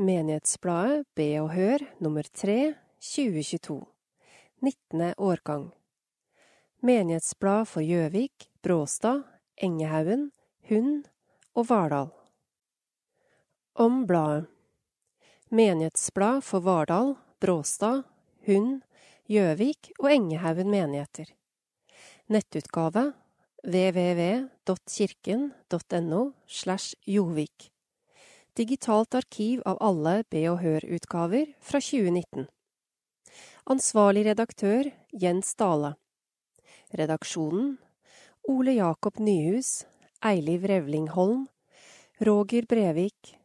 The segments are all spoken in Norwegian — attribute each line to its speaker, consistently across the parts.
Speaker 1: Menighetsbladet Be og Hør nummer 3 2022 19. årgang. Menighetsblad for Gjøvik, Bråstad, Engehaugen, Hund og Vardal. Om bladet. Menighetsblad for Vardal, Bråstad, Hund, Gjøvik og Engehaugen menigheter. Nettutgave www.kirken.no slash Jovik digitalt arkiv av alle Be og Hør-utgaver fra 2019. Ansvarlig redaktør Jens Dale. Redaksjonen Ole Jakob Nyhus, Eiliv Revlingholm, Roger Brevik,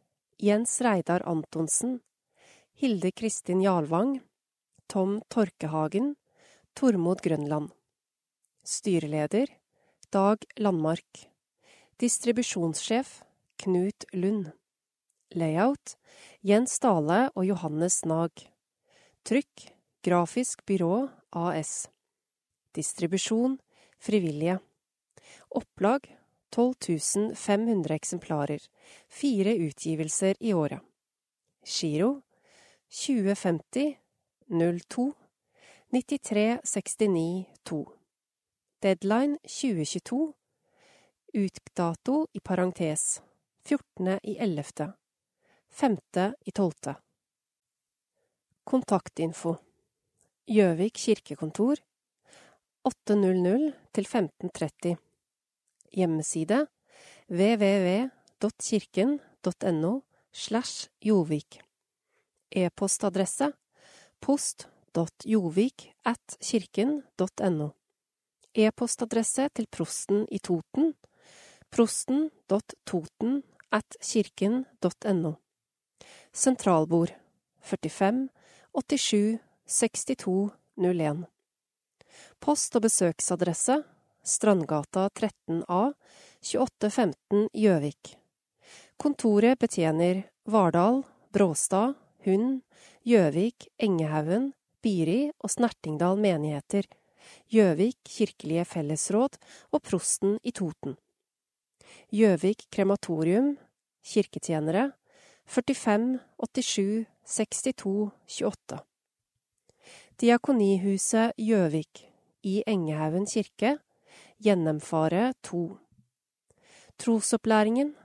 Speaker 1: Jens Reidar Antonsen, Hilde Kristin Jarlvang, Tom Torkehagen, Tormod Grønland. Styreleder Dag Landmark. Distribusjonssjef Knut Lund. Layout Jens Dale og Johannes Nag. Trykk Grafisk byrå AS. Distribusjon Frivillige. Opplag 12 500 eksemplarer. Fire utgivelser i året. Giro 2050 02 93 69 2. Deadline 2022. Utdato i parentes 14.11. 5.12. Kontaktinfo. Gjøvik kirkekontor. 800-1530. Hjemmeside www.kirken.no slash Jovik E-postadresse post.jovik at kirken.no E-postadresse til prosten i Toten. prosten.toten at kirken.no Sentralbord 45 87 62 01. Post- og besøksadresse Strandgata 13A 2815 Gjøvik. Kontoret betjener Vardal, Bråstad, Hund, Gjøvik, Engehaugen, Biri og Snertingdal menigheter, Gjøvik kirkelige fellesråd og prosten i Toten. Gjøvik krematorium, kirketjenere 45 87 62 28. Diakonihuset Gjøvik i Engehaugen kirke, Gjennomfare 2. Trosopplæringen,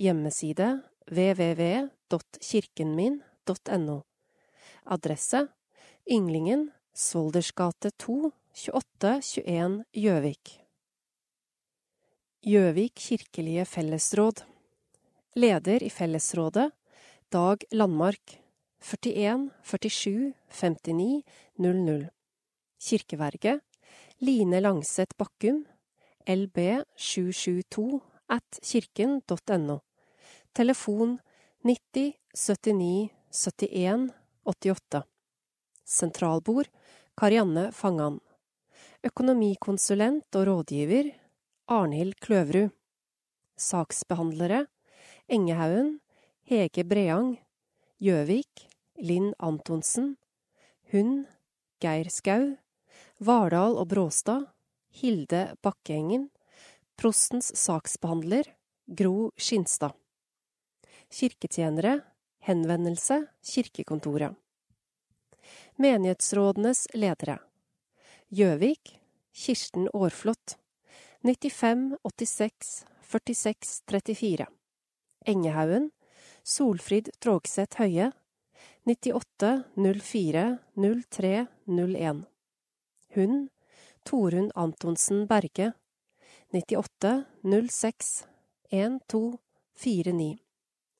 Speaker 1: hjemmeside www.kirkenmin.no. Adresse Ynglingen, Svoldersgate 2, 2821 Gjøvik. Gjøvik kirkelige fellesråd. Leder i fellesrådet Dag Landmark 41 47 59 00 Kirkeverget Line Langseth Bakkum LB 772 at kirken.no Telefon 90 79 71 88 Sentralbord Karianne Fangan. Økonomikonsulent og rådgiver Arnhild Kløverud. Saksbehandlere Engehaugen Hege Breang Gjøvik Linn Antonsen Hund Geir Skau Vardal og Bråstad Hilde Bakkeengen Prostens saksbehandler Gro Skinstad. Kirketjenere Henvendelse Kirkekontoret. Menighetsrådenes ledere. Gjøvik Kirsten Aarflot 95 86 46 34 Engehaugen Solfrid Trågseth Høie 98 04 03 01 Hund Torunn Antonsen Berge 98 06 12 49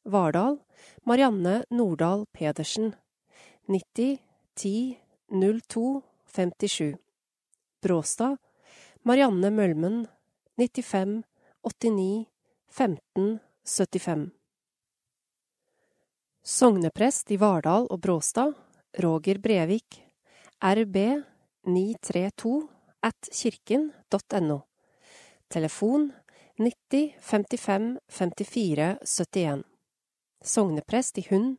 Speaker 1: Vardal Marianne Nordahl Pedersen 90 10 02 57 Bråstad Marianne Mølmen 95 89 15 75 Sogneprest i Vardal og Bråstad Roger Brevik. RB 932 at kirken.no Telefon 90 55 54 71 Sogneprest i Hund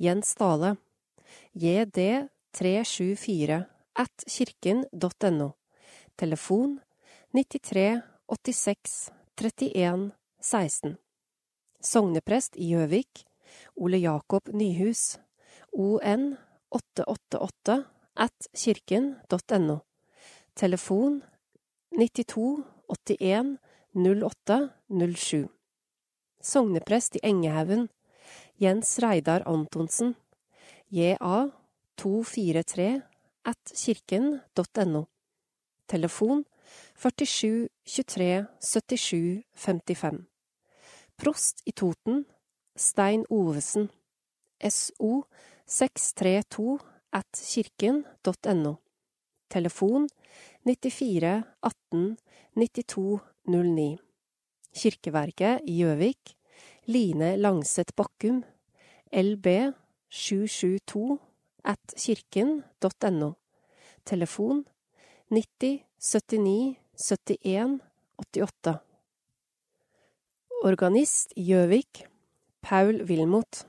Speaker 1: Jens Dale. JD 374 at kirken.no Telefon 93 86 31 16 Sogneprest i Gjøvik Ole Jakob Nyhus, on 888 at kirken.no. Telefon 92 81 08 07. Sogneprest i Engehaugen, Jens Reidar Antonsen, ja 243 at kirken.no. Telefon 47 23 77 55. Prost i Toten, Stein Ovesen, SO 632 at kirken.no. Telefon 94 18 92 09. Kirkeverket i Gjøvik, Line Langseth Bakkum, LB 772 at kirken.no. Telefon 90 79 71 88. Organist Gjøvik, Paul Wilmot,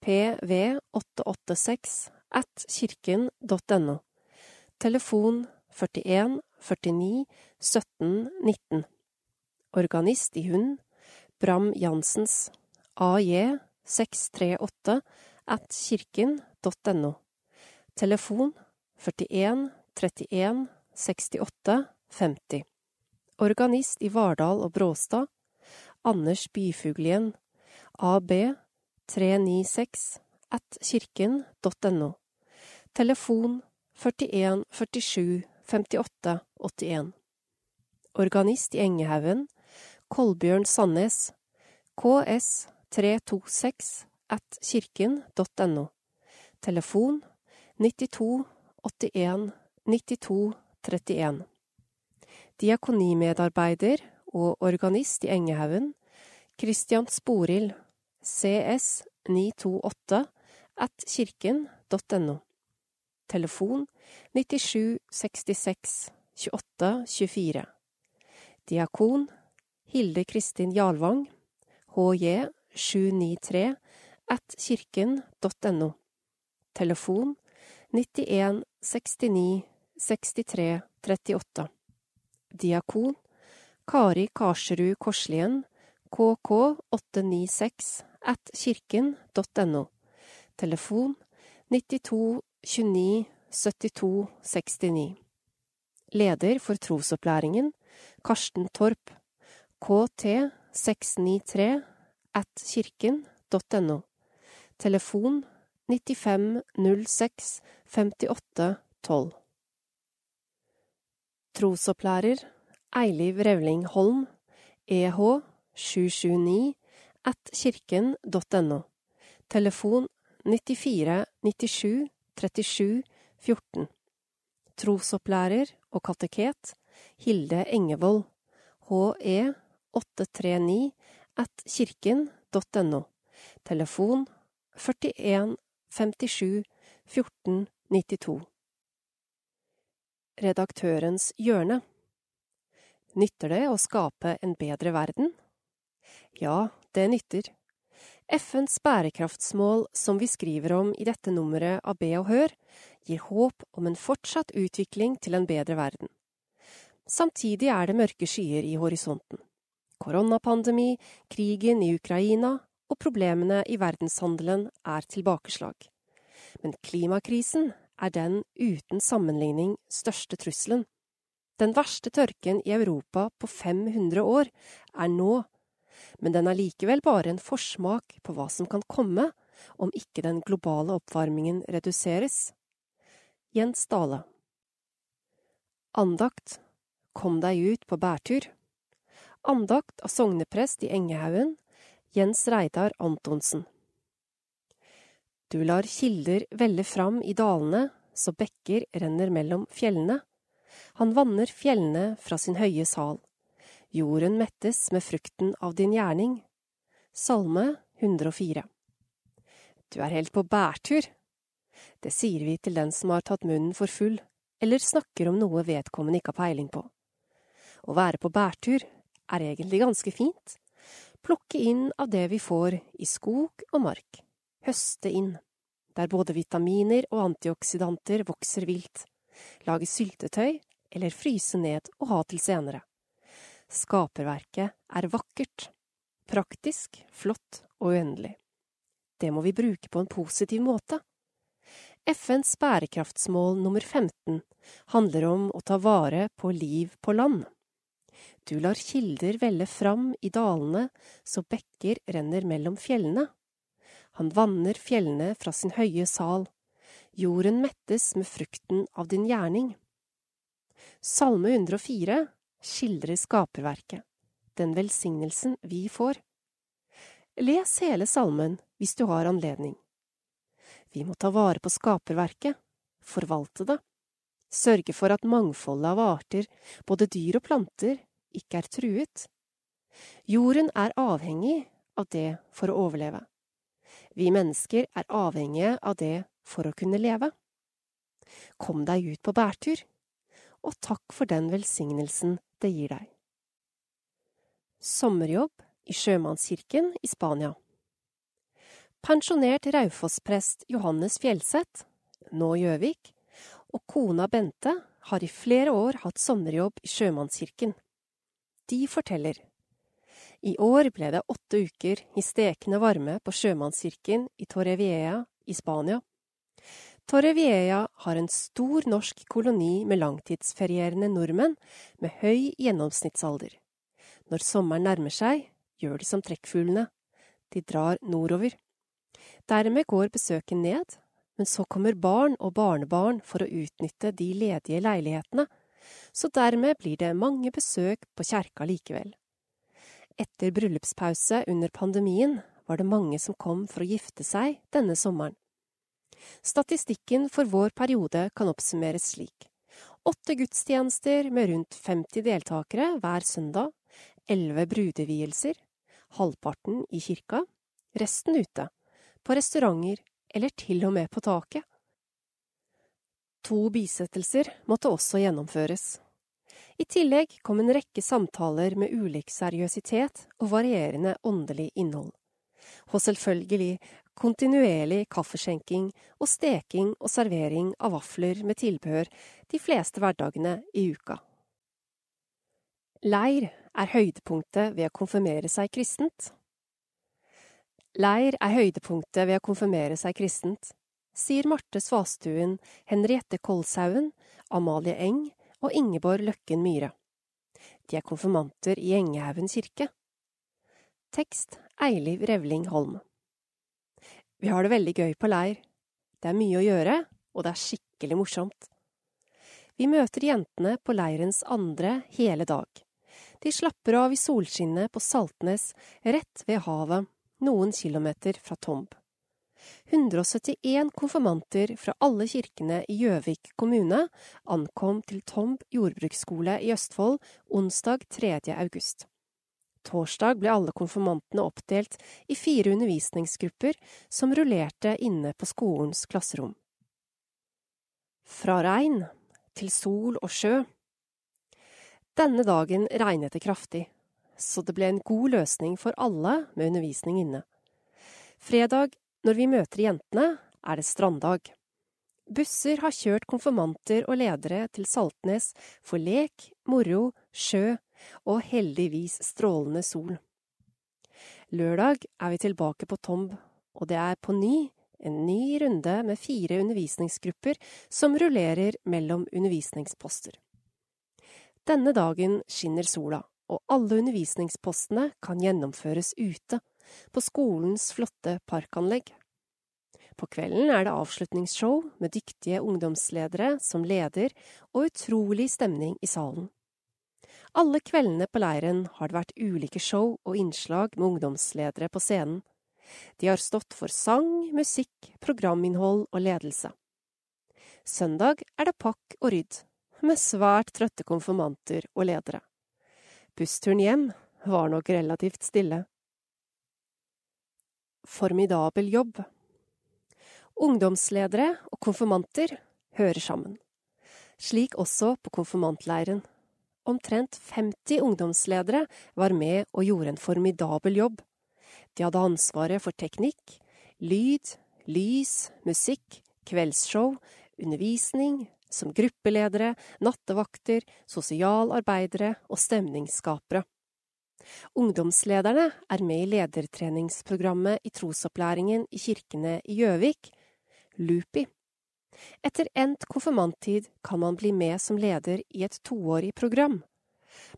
Speaker 1: pv886 at kirken.no. Telefon 41 49 17 19. Organist i Hund, Bram Jansens, AJ 638 at kirken.no. Telefon 41 31 68 50. Organist i Vardal og Bråstad, Anders Byfuglien, AB 396 at kirken.no. Telefon 41 47 58 81. Organist i Engehaugen, Kolbjørn Sandnes, KS 326 at kirken.no. Telefon 92 81 92 31. Diakonimedarbeider og organist i Engehaugen, Christian Sporild, CS 928 at kirken.no. Telefon 97 66 28 24. Diakon Hilde Kristin Jarlvang, HJ 793 at kirken.no. Telefon 91 69 63 38. Diakon Kari Karserud Korslien, KK 896 at kirken.no. Telefon 92 29 72 69. Leder for trosopplæringen Karsten Torp, KT 693 at kirken.no. Telefon 95 06 58 12. Trosopplærer Eiliv Revling Holm, EH 779 at kirken.no. Telefon 94 97 37 14. Trosopplærer og kateket Hilde Engevold, HE 839 at kirken.no. Telefon 41 57 14 92. Redaktørens hjørne. Nytter det å skape en bedre verden? Ja, det nytter. FNs bærekraftsmål, som vi skriver om i dette nummeret av Be og Hør, gir håp om en fortsatt utvikling til en bedre verden. Samtidig er det mørke skyer i horisonten. Koronapandemi, krigen i Ukraina og problemene i verdenshandelen er tilbakeslag. Men klimakrisen er den uten sammenligning største trusselen. Den verste tørken i Europa på 500 år er nå, men den er likevel bare en forsmak på hva som kan komme om ikke den globale oppvarmingen reduseres. Jens Dale Andakt Kom deg ut på bærtur. Andakt av sogneprest i Engehaugen, Jens Reidar Antonsen. Du lar kilder velle fram i dalene, så bekker renner mellom fjellene. Han vanner fjellene fra sin høye sal. Jorden mettes med frukten av din gjerning. Salme 104. Du er helt på bærtur. Det sier vi til den som har tatt munnen for full, eller snakker om noe vedkommende ikke har peiling på. Å være på bærtur er egentlig ganske fint. Plukke inn av det vi får i skog og mark høste inn, der både vitaminer og antioksidanter vokser vilt, lage syltetøy eller fryse ned og ha til senere. Skaperverket er vakkert, praktisk, flott og uendelig. det må vi bruke på en positiv måte. FNs bærekraftsmål nummer 15 handler om å ta vare på liv på land. Du lar kilder velle fram i dalene så bekker renner mellom fjellene. Han vanner fjellene fra sin høye sal. Jorden mettes med frukten av din gjerning. Salme 104 skildrer skaperverket, den velsignelsen vi får. Les hele salmen hvis du har anledning. Vi må ta vare på skaperverket, forvalte det, sørge for at mangfoldet av arter, både dyr og planter, ikke er truet. Jorden er avhengig av det for å overleve. Vi mennesker er avhengige av det for å kunne leve. Kom deg ut på bærtur, og takk for den velsignelsen det gir deg. Sommerjobb i Sjømannskirken i Spania. Pensjonert Raufoss-prest Johannes Fjellseth, nå Gjøvik, og kona Bente har i flere år hatt sommerjobb i Sjømannskirken. De forteller. I år ble det åtte uker i stekende varme på Sjømannskirken i Torrevieja i Spania. Torrevieja har en stor norsk koloni med langtidsferierende nordmenn med høy gjennomsnittsalder. Når sommeren nærmer seg, gjør de som trekkfuglene. De drar nordover. Dermed går besøket ned, men så kommer barn og barnebarn for å utnytte de ledige leilighetene, så dermed blir det mange besøk på kjerka likevel. Etter bryllupspause under pandemien var det mange som kom for å gifte seg denne sommeren. Statistikken for vår periode kan oppsummeres slik. Åtte gudstjenester med rundt 50 deltakere hver søndag, elleve brudevielser, halvparten i kirka, resten ute på restauranter eller til og med på taket. To bisettelser måtte også gjennomføres. I tillegg kom en rekke samtaler med ulik seriøsitet og varierende åndelig innhold. Og selvfølgelig kontinuerlig kaffeskjenking og steking og servering av vafler med tilbehør de fleste hverdagene i uka. Leir er høydepunktet ved å konfirmere seg kristent. Leir er høydepunktet ved å konfirmere seg kristent, sier Marte Svastuen, Henriette Kolshaugen, Amalie Eng og Ingeborg Løkken Myhre. De er konfirmanter i Engehaugen kirke. Tekst Eiliv Revling Holm. Vi har det veldig gøy på leir. Det er mye å gjøre, og det er skikkelig morsomt. Vi møter jentene på leirens andre hele dag. De slapper av i solskinnet på Saltnes, rett ved havet noen kilometer fra Tomb. 171 konfirmanter fra alle kirkene i Gjøvik kommune ankom til Tomb jordbruksskole i Østfold onsdag 3. august. Torsdag ble alle konfirmantene oppdelt i fire undervisningsgrupper som rullerte inne på skolens klasserom. Fra regn til sol og sjø. Denne dagen regnet det kraftig, så det ble en god løsning for alle med undervisning inne. Fredag, når vi møter jentene, er det stranddag. Busser har kjørt konfirmanter og ledere til Saltnes for lek, moro, sjø og heldigvis strålende sol. Lørdag er vi tilbake på Tomb, og det er på ny en ny runde med fire undervisningsgrupper som rullerer mellom undervisningsposter. Denne dagen skinner sola, og alle undervisningspostene kan gjennomføres ute, på skolens flotte parkanlegg. På kvelden er det avslutningsshow med dyktige ungdomsledere som leder, og utrolig stemning i salen. Alle kveldene på leiren har det vært ulike show og innslag med ungdomsledere på scenen. De har stått for sang, musikk, programinnhold og ledelse. Søndag er det pakk og rydd, med svært trøtte konfirmanter og ledere. Bussturen hjem var nok relativt stille. Formidabel jobb. Ungdomsledere og konfirmanter hører sammen. Slik også på konfirmantleiren. Omtrent 50 ungdomsledere var med og gjorde en formidabel jobb. De hadde ansvaret for teknikk, lyd, lys, musikk, kveldsshow, undervisning, som gruppeledere, nattevakter, sosialarbeidere og stemningsskapere. Ungdomslederne er med i ledertreningsprogrammet i trosopplæringen i kirkene i Gjøvik, LUPI. Etter endt konfirmanttid kan man bli med som leder i et toårig program.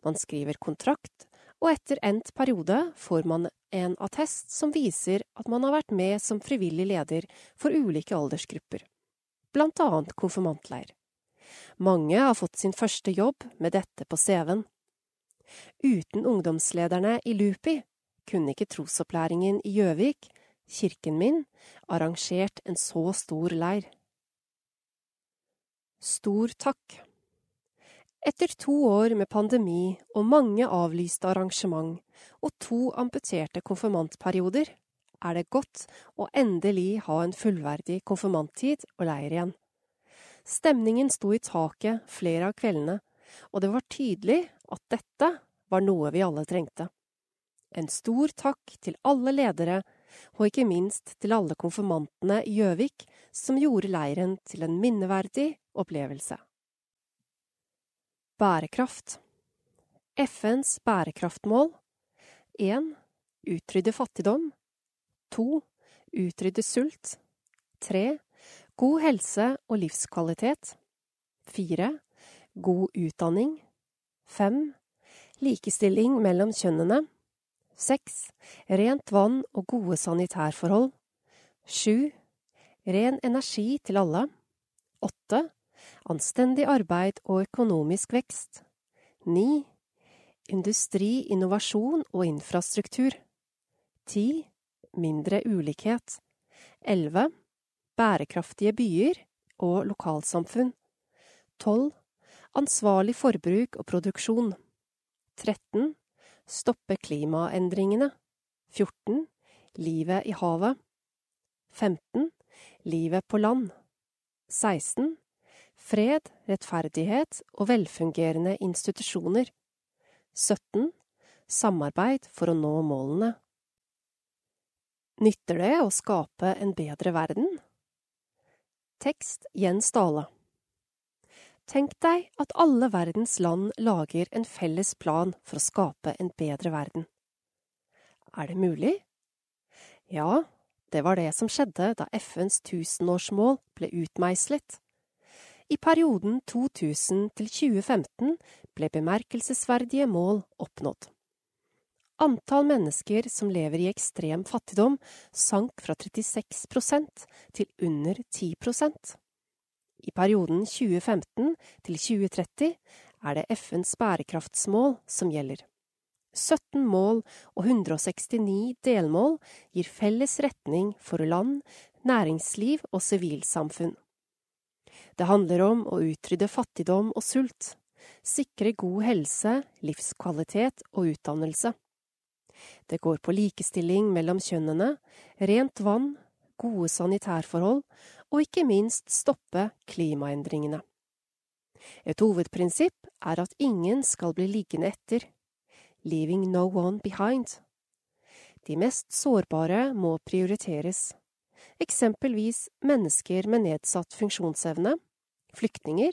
Speaker 1: Man skriver kontrakt, og etter endt periode får man en attest som viser at man har vært med som frivillig leder for ulike aldersgrupper, blant annet konfirmantleir. Mange har fått sin første jobb med dette på CV-en. Uten ungdomslederne i Lupi kunne ikke trosopplæringen i Gjøvik, kirken min, arrangert en så stor leir. Stor takk. Etter to år med pandemi og mange avlyste arrangement og to amputerte konfirmantperioder, er det godt å endelig ha en fullverdig konfirmanttid og leir igjen. Stemningen sto i taket flere av kveldene, og det var tydelig at dette var noe vi alle trengte. En stor takk til alle ledere, og ikke minst til alle konfirmantene i Gjøvik som gjorde leiren til en minneverdig opplevelse. Bærekraft FNs bærekraftmål 1. Utrydde fattigdom 2. Utrydde sult 3. God helse og livskvalitet 4. God utdanning 5. Likestilling mellom kjønnene 6. Rent vann og gode sanitærforhold 7. Ren energi til alle 8 anstendig arbeid og økonomisk vekst. 9. Industri, innovasjon og infrastruktur. 10. Mindre ulikhet. 11. Bærekraftige byer og lokalsamfunn. 12. Ansvarlig forbruk og produksjon. 13. Stoppe klimaendringene. 14. Livet i havet. 15. Livet på land. 16 fred, rettferdighet og velfungerende institusjoner. 17. Samarbeid for å nå målene. Nytter det å skape en bedre verden? Tekst Jens Dale Tenk deg at alle verdens land lager en felles plan for å skape en bedre verden. Er det mulig? Ja, det var det som skjedde da FNs tusenårsmål ble utmeislet. I perioden 2000 til 2015 ble bemerkelsesverdige mål oppnådd. Antall mennesker som lever i ekstrem fattigdom, sank fra 36% til under 10% I perioden 2015 til 2030 er det FNs bærekraftsmål som gjelder. 17 mål og 169 delmål gir felles retning for land, næringsliv og sivilsamfunn. Det handler om å utrydde fattigdom og sult, sikre god helse, livskvalitet og utdannelse. Det går på likestilling mellom kjønnene, rent vann, gode sanitærforhold og ikke minst stoppe klimaendringene. Et hovedprinsipp er at ingen skal bli liggende etter. Leaving no one behind. De mest sårbare må prioriteres eksempelvis mennesker med nedsatt funksjonsevne, flyktninger,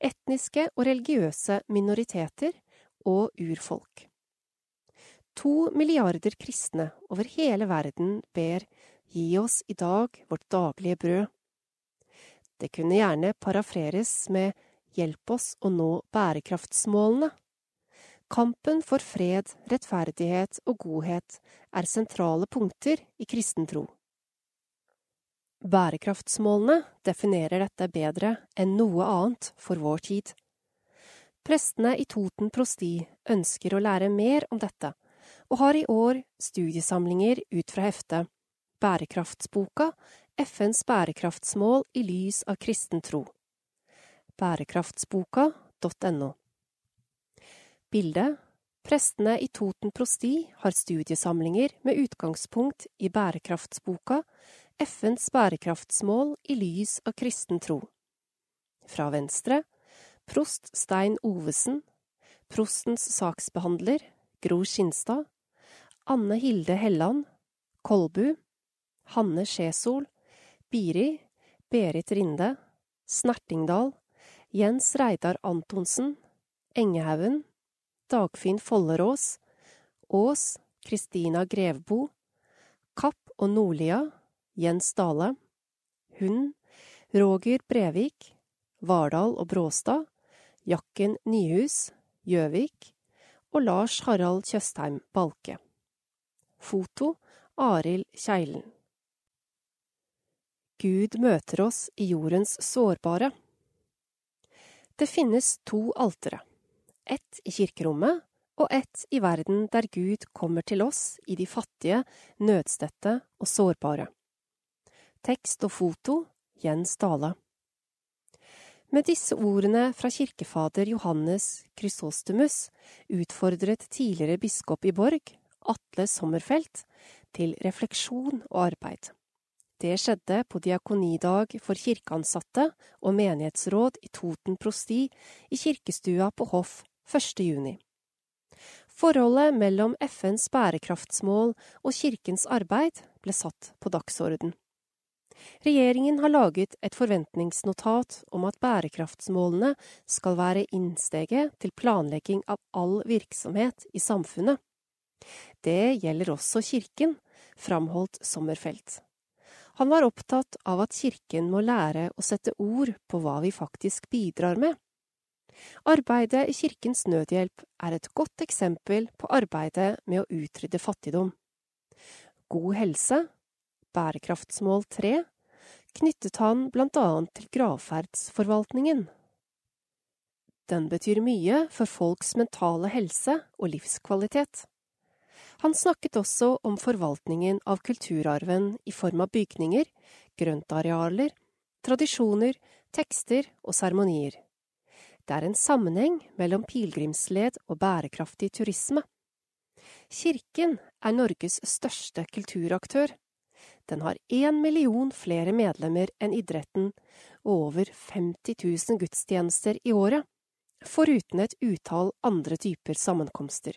Speaker 1: etniske og religiøse minoriteter og urfolk. To milliarder kristne over hele verden ber Gi oss i dag vårt daglige brød. Det kunne gjerne parafreres med Hjelp oss å nå bærekraftsmålene. Kampen for fred, rettferdighet og godhet er sentrale punkter i kristen tro. Bærekraftsmålene definerer dette bedre enn noe annet for vår tid. Prestene i Toten prosti ønsker å lære mer om dette, og har i år studiesamlinger ut fra heftet Bærekraftsboka FNs bærekraftsmål i lys av kristen tro. Bærekraftsboka.no Bilde Prestene i Toten prosti har studiesamlinger med utgangspunkt i Bærekraftsboka FNs bærekraftsmål i lys av kristen tro. Fra venstre prost Stein Ovesen, prostens saksbehandler Gro Skinstad, Anne Hilde Helland, Kolbu, Hanne Skjesol, Biri, Berit Rinde, Snertingdal, Jens Reidar Antonsen, Engehaugen, Dagfinn Follerås, Aas, Kristina Grevbo. Kapp og Nordlia, Jens Dale. Hund, Roger Brevik. Vardal og Bråstad. Jakken Nyhus, Gjøvik. Og Lars Harald Tjøstheim Balke. Foto Arild Kjeilen. Gud møter oss i jordens sårbare. Det finnes to altere, ett i kirkerommet og ett i verden der Gud kommer til oss i de fattige, nødstedte og sårbare. Tekst og foto Jens Dale. Med disse ordene fra kirkefader Johannes Chrysostomus utfordret tidligere biskop i Borg, Atle Sommerfelt, til refleksjon og arbeid. Det skjedde på diakonidag for kirkeansatte og menighetsråd i Toten prosti i kirkestua på Hoff 1. juni. Forholdet mellom FNs bærekraftsmål og kirkens arbeid ble satt på dagsorden. Regjeringen har laget et forventningsnotat om at bærekraftsmålene skal være innsteget til planlegging av all virksomhet i samfunnet. Det gjelder også kirken, framholdt Sommerfelt. Han var opptatt av at kirken må lære å sette ord på hva vi faktisk bidrar med. Arbeidet i Kirkens Nødhjelp er et godt eksempel på arbeidet med å utrydde fattigdom. God helse, bærekraftsmål 3, knyttet han blant annet til gravferdsforvaltningen. Den betyr mye for folks mentale helse og livskvalitet. Han snakket også om forvaltningen av kulturarven i form av bygninger, grøntarealer, tradisjoner, tekster og seremonier. Det er en sammenheng mellom pilegrimsled og bærekraftig turisme. Kirken er Norges største kulturaktør. Den har én million flere medlemmer enn idretten og over 50 000 gudstjenester i året, foruten et utall andre typer sammenkomster.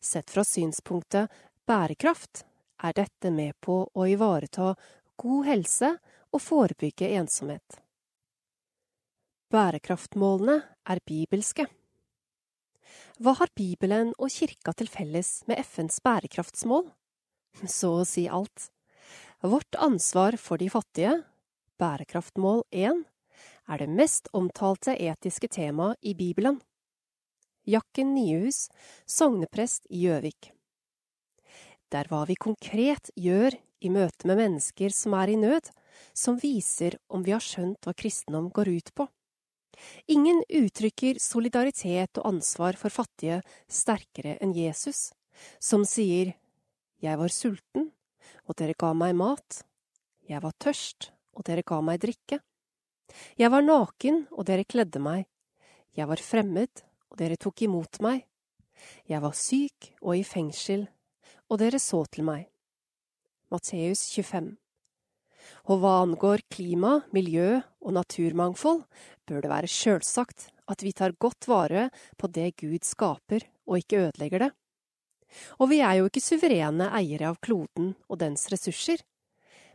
Speaker 1: Sett fra synspunktet bærekraft er dette med på å ivareta god helse og forebygge ensomhet. Bærekraftmålene er bibelske. Hva har Bibelen og kirka til felles med FNs bærekraftsmål? Så å si alt. Vårt ansvar for de fattige, bærekraftmål 1, er det mest omtalte etiske temaet i Bibelen. Jakken Nyhus, sogneprest i Gjøvik. Det er hva vi konkret gjør i møte med mennesker som er i nød, som viser om vi har skjønt hva kristendom går ut på. Ingen uttrykker solidaritet og ansvar for fattige sterkere enn Jesus, som sier Jeg var sulten, og dere ga meg mat. Jeg var tørst, og dere ga meg drikke. Jeg var naken, og dere kledde meg. Jeg var fremmed, og dere tok imot meg. Jeg var syk og i fengsel, og dere så til meg. Matteus 25 og hva angår klima, miljø og naturmangfold, bør det være sjølsagt at vi tar godt vare på det Gud skaper og ikke ødelegger det. Og vi er jo ikke suverene eiere av kloden og dens ressurser,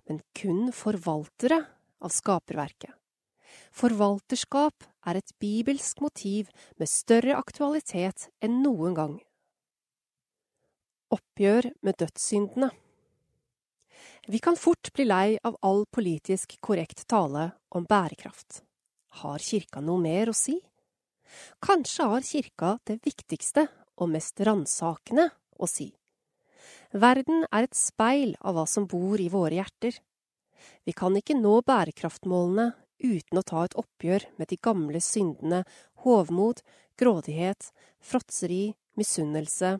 Speaker 1: men kun forvaltere av skaperverket. Forvalterskap er et bibelsk motiv med større aktualitet enn noen gang. Oppgjør med dødssyndene. Vi kan fort bli lei av all politisk korrekt tale om bærekraft. Har kirka noe mer å si? Kanskje har kirka det viktigste og mest ransakende å si. Verden er et speil av hva som bor i våre hjerter. Vi kan ikke nå bærekraftmålene uten å ta et oppgjør med de gamle syndene hovmod, grådighet, fråtseri, misunnelse,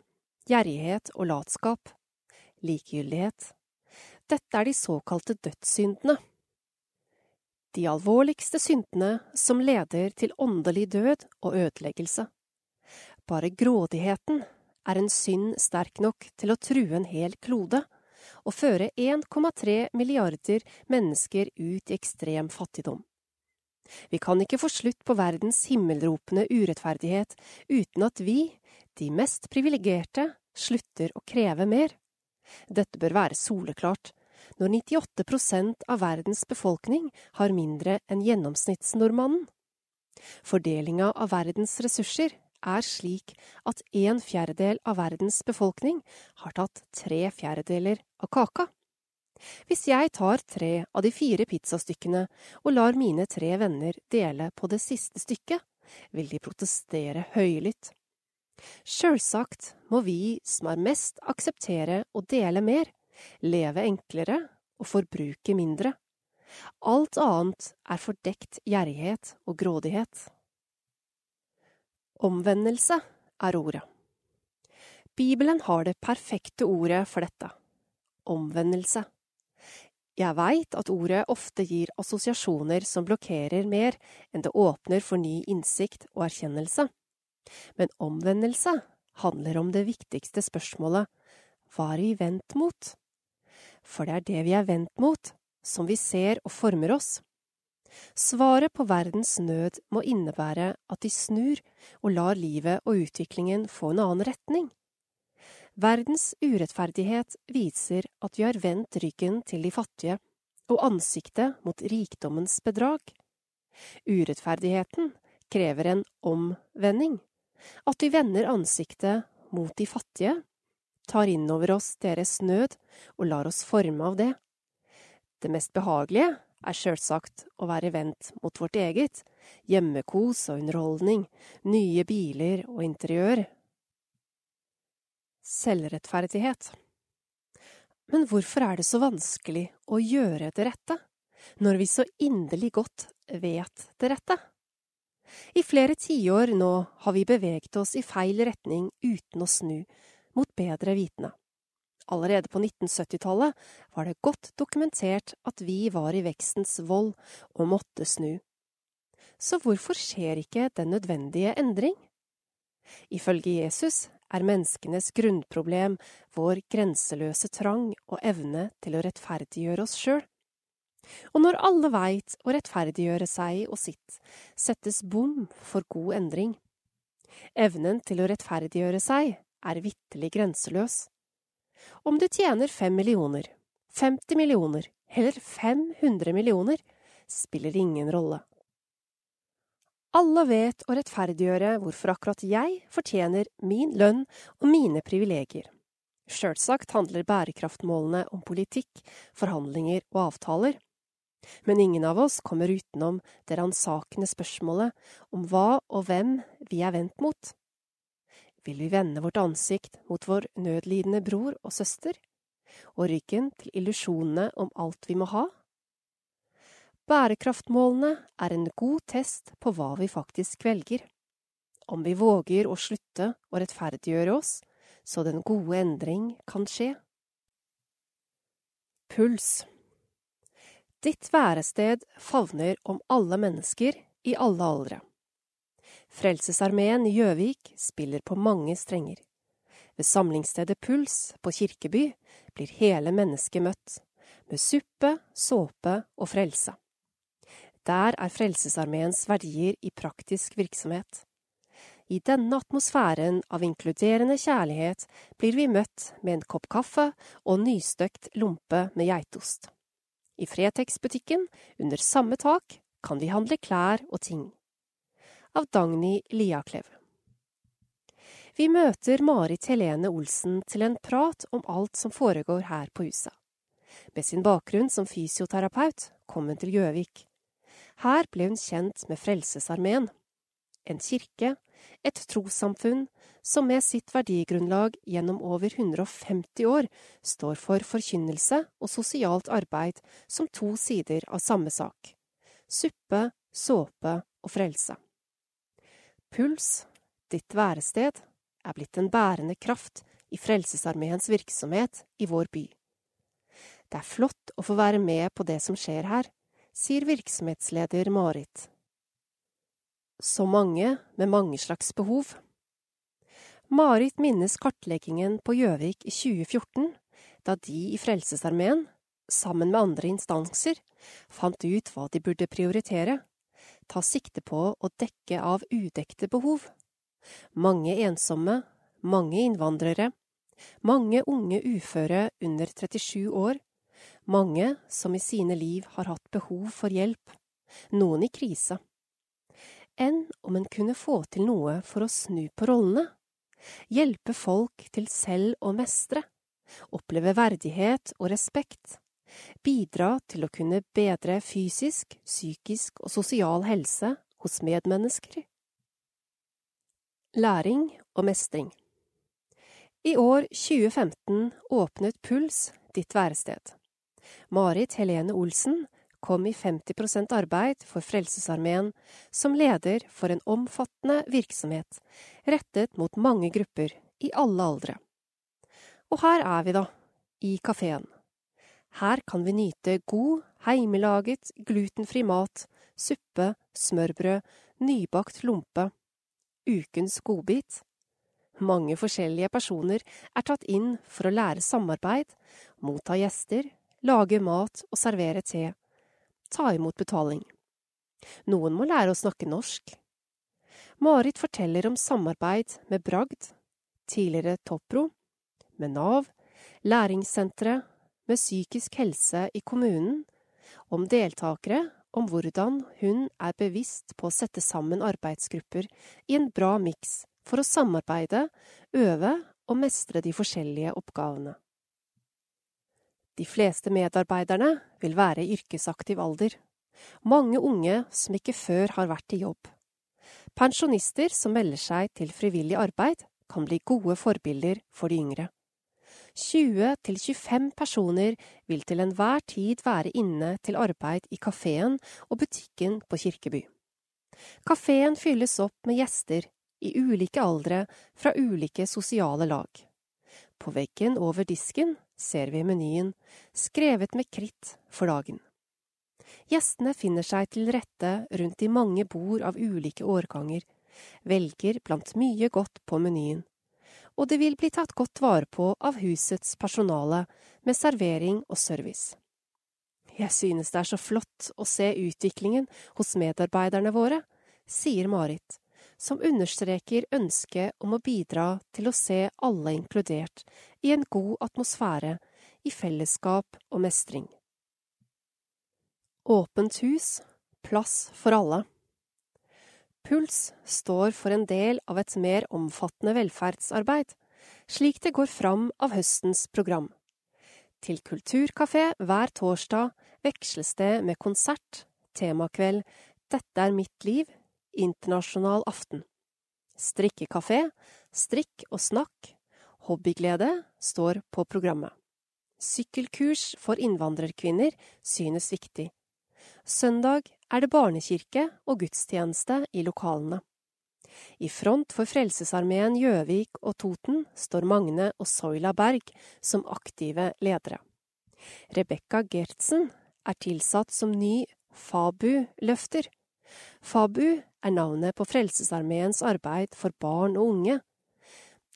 Speaker 1: gjerrighet og latskap, likegyldighet. Dette er de såkalte dødssyndene. De alvorligste syndene som leder til åndelig død og ødeleggelse. Bare grådigheten er en synd sterk nok til å true en hel klode og føre 1,3 milliarder mennesker ut i ekstrem fattigdom. Vi kan ikke få slutt på verdens himmelropende urettferdighet uten at vi, de mest privilegerte, slutter å kreve mer. Dette bør være soleklart, når 98% av verdens befolkning har mindre enn gjennomsnittsnordmannen. Fordelinga av verdens ressurser er slik at en fjerdedel av verdens befolkning har tatt tre fjerdedeler av kaka. Hvis jeg tar tre av de fire pizzastykkene og lar mine tre venner dele på det siste stykket, vil de protestere høylytt. Sjølsagt må vi som er mest, akseptere å dele mer, leve enklere og forbruke mindre. Alt annet er fordekt gjerrighet og grådighet. Omvendelse er ordet. Bibelen har det perfekte ordet for dette – omvendelse. Jeg veit at ordet ofte gir assosiasjoner som blokkerer mer enn det åpner for ny innsikt og erkjennelse. Men omvendelse handler om det viktigste spørsmålet – hva er vi vendt mot? For det er det vi er vendt mot, som vi ser og former oss. Svaret på verdens nød må innebære at de snur og lar livet og utviklingen få en annen retning. Verdens urettferdighet viser at vi har vendt ryggen til de fattige og ansiktet mot rikdommens bedrag. Urettferdigheten krever en omvending, at vi vender ansiktet mot de fattige, tar inn over oss deres nød og lar oss forme av det. Det mest behagelige er sjølsagt å være vendt mot vårt eget, hjemmekos og underholdning, nye biler og interiør. Selvrettferdighet. Men hvorfor er det så vanskelig å gjøre det rette, når vi så inderlig godt vet det rette? I flere tiår nå har vi beveget oss i feil retning uten å snu, mot bedre vitende. Allerede på 1970-tallet var det godt dokumentert at vi var i vekstens vold og måtte snu. Så hvorfor skjer ikke den nødvendige endring? Ifølge Jesus er menneskenes grunnproblem vår grenseløse trang og evne til å rettferdiggjøre oss sjøl. Og når alle veit å rettferdiggjøre seg og sitt, settes bom for god endring. Evnen til å rettferdiggjøre seg er vitterlig grenseløs. Om du tjener fem millioner, 50 millioner eller 500 millioner, spiller ingen rolle. Alle vet å rettferdiggjøre hvorfor akkurat jeg fortjener min lønn og mine privilegier. Sjølsagt handler bærekraftmålene om politikk, forhandlinger og avtaler. Men ingen av oss kommer utenom det ransakende spørsmålet om hva og hvem vi er vendt mot. Vil vi vende vårt ansikt mot vår nødlidende bror og søster, og ryggen til illusjonene om alt vi må ha? Bærekraftmålene er en god test på hva vi faktisk velger, om vi våger å slutte å rettferdiggjøre oss så den gode endring kan skje. Puls Ditt værested favner om alle mennesker i alle aldre. Frelsesarmeen i Gjøvik spiller på mange strenger. Ved samlingsstedet Puls på Kirkeby blir hele mennesket møtt, med suppe, såpe og frelse. Der er Frelsesarmeens verdier i praktisk virksomhet. I denne atmosfæren av inkluderende kjærlighet blir vi møtt med en kopp kaffe og nystøkt lompe med geitost. I Fretex-butikken, under samme tak, kan vi handle klær og ting av Dagny Liaklev. Vi møter Marit Helene Olsen til en prat om alt som foregår her på huset. Med sin bakgrunn som fysioterapeut kom hun til Gjøvik. Her ble hun kjent med Frelsesarmeen, en kirke, et trossamfunn som med sitt verdigrunnlag gjennom over 150 år står for forkynnelse og sosialt arbeid som to sider av samme sak – suppe, såpe og frelse. Puls, ditt værested, er blitt en bærende kraft i Frelsesarmeens virksomhet i vår by. Det er flott å få være med på det som skjer her, sier virksomhetsleder Marit. Så mange med mange slags behov. Marit minnes kartleggingen på Gjøvik i 2014, da de i Frelsesarmeen, sammen med andre instanser, fant ut hva de burde prioritere tar sikte på å dekke av udekte behov. Mange ensomme, mange innvandrere, mange unge uføre under 37 år, mange som i sine liv har hatt behov for hjelp, noen i krise. enn om en kunne få til noe for å snu på rollene, hjelpe folk til selv å mestre, oppleve verdighet og respekt, bidra til å kunne bedre fysisk, psykisk og sosial helse hos medmennesker. Læring og mestring I år 2015 åpnet Puls ditt værested. Marit Helene Olsen kom i 50% arbeid for Frelsesarmeen som leder for en omfattende virksomhet rettet mot mange grupper i alle aldre. Og her er vi, da, i kafeen. Her kan vi nyte god, heimelaget, glutenfri mat, suppe, smørbrød, nybakt lompe, ukens godbit. Mange forskjellige personer er tatt inn for å lære samarbeid, motta gjester, lage mat og servere te, ta imot betaling. Noen må lære å snakke norsk. Marit forteller om samarbeid med Bragd, tidligere Toppro, med Nav, læringssenteret, med psykisk helse i kommunen, om deltakere, om hvordan hun er bevisst på å sette sammen arbeidsgrupper i en bra miks for å samarbeide, øve og mestre de forskjellige oppgavene. De fleste medarbeiderne vil være i yrkesaktiv alder. Mange unge som ikke før har vært i jobb. Pensjonister som melder seg til frivillig arbeid, kan bli gode forbilder for de yngre. 20–25 personer vil til enhver tid være inne til arbeid i kafeen og butikken på Kirkeby. Kafeen fylles opp med gjester i ulike aldre fra ulike sosiale lag. På veggen over disken ser vi menyen, skrevet med kritt for dagen. Gjestene finner seg til rette rundt de mange bord av ulike årganger, velger blant mye godt på menyen. Og det vil bli tatt godt vare på av husets personale, med servering og service. Jeg synes det er så flott å se utviklingen hos medarbeiderne våre, sier Marit, som understreker ønsket om å bidra til å se alle inkludert i en god atmosfære, i fellesskap og mestring. Åpent hus, plass for alle. Puls står for en del av et mer omfattende velferdsarbeid, slik det går fram av høstens program. Til kulturkafé hver torsdag veksles det med konsert, temakveld, Dette er mitt liv, internasjonal aften. Strikkekafé, strikk og snakk, hobbyglede står på programmet. Sykkelkurs for innvandrerkvinner synes viktig. Søndag er det barnekirke og gudstjeneste i lokalene. I front for Frelsesarmeen Gjøvik og Toten står Magne og Soila Berg som aktive ledere. Rebekka Gertsen er tilsatt som ny FABU-løfter. FABU er navnet på Frelsesarmeens arbeid for barn og unge,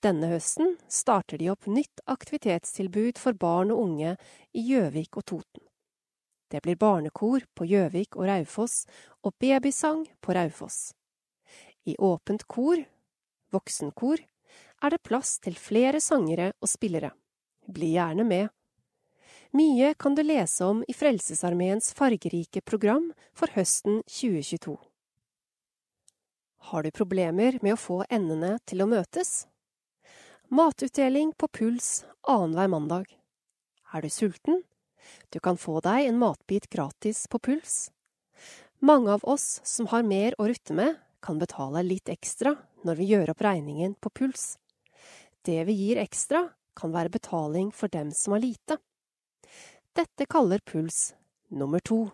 Speaker 1: denne høsten starter de opp nytt aktivitetstilbud for barn og unge i Gjøvik og Toten. Det blir barnekor på Gjøvik og Raufoss og babysang på Raufoss. I åpent kor, voksenkor, er det plass til flere sangere og spillere. Bli gjerne med. Mye kan du lese om i Frelsesarmeens fargerike program for høsten 2022. Har du problemer med å få endene til å møtes? Matutdeling på Puls annenhver mandag. Er du sulten? Du kan få deg en matbit gratis på Puls. Mange av oss som har mer å rutte med, kan betale litt ekstra når vi gjør opp regningen på Puls. Det vi gir ekstra, kan være betaling for dem som har lite. Dette kaller Puls nummer to.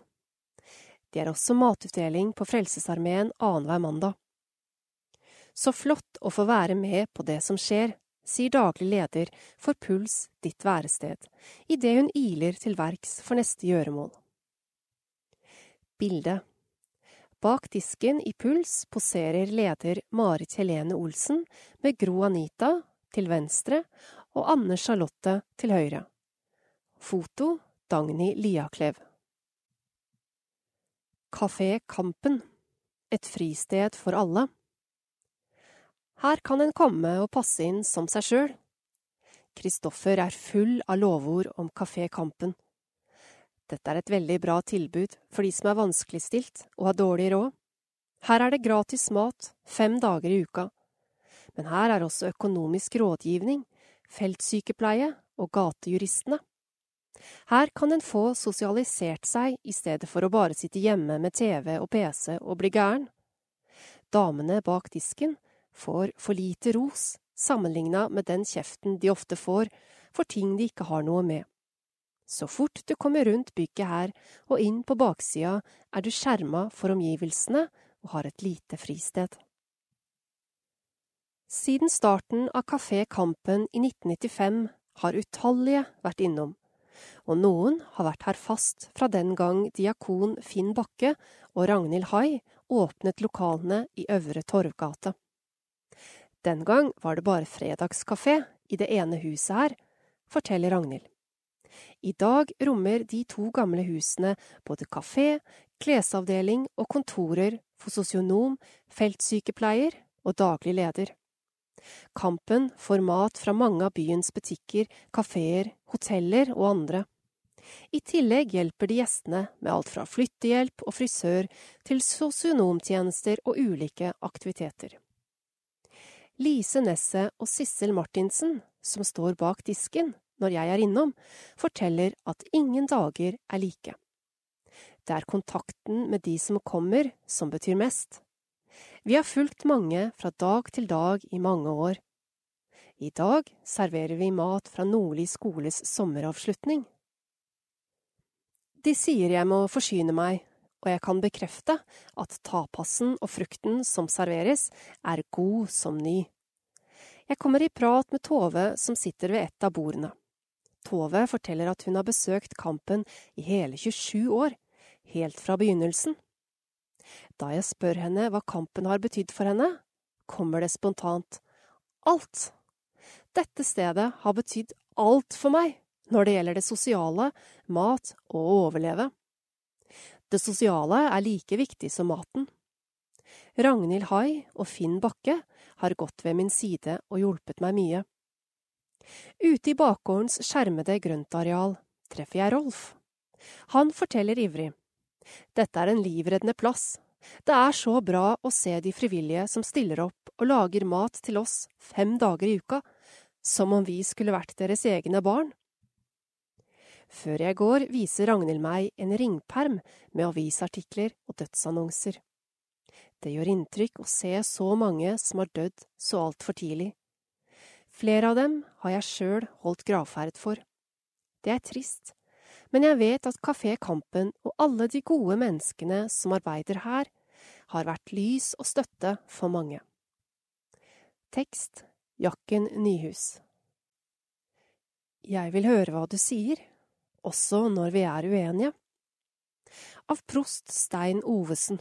Speaker 1: Det er også matutdeling på Frelsesarmeen annenhver mandag. Så flott å få være med på det som skjer, sier daglig leder for Puls ditt værested, idet hun iler til verks for neste gjøremål. Bilde Bak disken i Puls poserer leder Marit Helene Olsen med Gro Anita til venstre og Anne Charlotte til høyre. Foto Dagny Liaklev. Kafé Kampen Et fristed for alle. Her kan en komme og passe inn som seg sjøl. Kristoffer er full av lovord om Kafé Kampen. Dette er et veldig bra tilbud for de som er vanskeligstilt og har dårlig råd. Her er det gratis mat fem dager i uka. Men her er også økonomisk rådgivning, feltsykepleie og gatejuristene. Her kan en få sosialisert seg i stedet for å bare sitte hjemme med TV og PC og bli gæren. Damene bak disken får for lite ros sammenligna med den kjeften de ofte får for ting de ikke har noe med. Så fort du kommer rundt bygget her og inn på baksida, er du skjerma for omgivelsene og har et lite fristed. Siden starten av Kafé Kampen i 1995 har utallige vært innom, og noen har vært her fast fra den gang diakon Finn Bakke og Ragnhild Hai åpnet lokalene i Øvre Torvgate. Den gang var det bare fredagskafé i det ene huset her, forteller Ragnhild. I dag rommer de to gamle husene både kafé, klesavdeling og kontorer for sosionom, feltsykepleier og daglig leder. Kampen får mat fra mange av byens butikker, kafeer, hoteller og andre. I tillegg hjelper de gjestene med alt fra flyttehjelp og frisør til sosionomtjenester og ulike aktiviteter. Lise Nesset og Sissel Martinsen, som står bak disken når jeg er innom, forteller at ingen dager er like. Det er kontakten med de som kommer, som betyr mest. Vi har fulgt mange fra dag til dag i mange år. I dag serverer vi mat fra Nordli skoles sommeravslutning. De sier jeg må forsyne meg, og jeg kan bekrefte at tapasen og frukten som serveres, er god som ny. Jeg kommer i prat med Tove som sitter ved et av bordene. Tove forteller at hun har besøkt Kampen i hele 27 år, helt fra begynnelsen. Da jeg spør henne hva Kampen har betydd for henne, kommer det spontant. Alt! Dette stedet har betydd alt for meg når det gjelder det sosiale, mat og å overleve. Det sosiale er like viktig som maten. Ragnhild Hai og Finn Bakke har gått ved min side og hjulpet meg mye. Ute i bakgårdens skjermede grøntareal treffer jeg Rolf. Han forteller ivrig. Dette er en livreddende plass. Det er så bra å se de frivillige som stiller opp og lager mat til oss fem dager i uka, som om vi skulle vært deres egne barn. Før jeg går, viser Ragnhild meg en ringperm med avisartikler og dødsannonser. Det gjør inntrykk å se så mange som har dødd så altfor tidlig. Flere av dem har jeg sjøl holdt gravferd for. Det er trist, men jeg vet at Kafé Kampen og alle de gode menneskene som arbeider her, har vært lys og støtte for mange. Tekst Jakken Nyhus Jeg vil høre hva du sier, også når vi er uenige. Av prost Stein Ovesen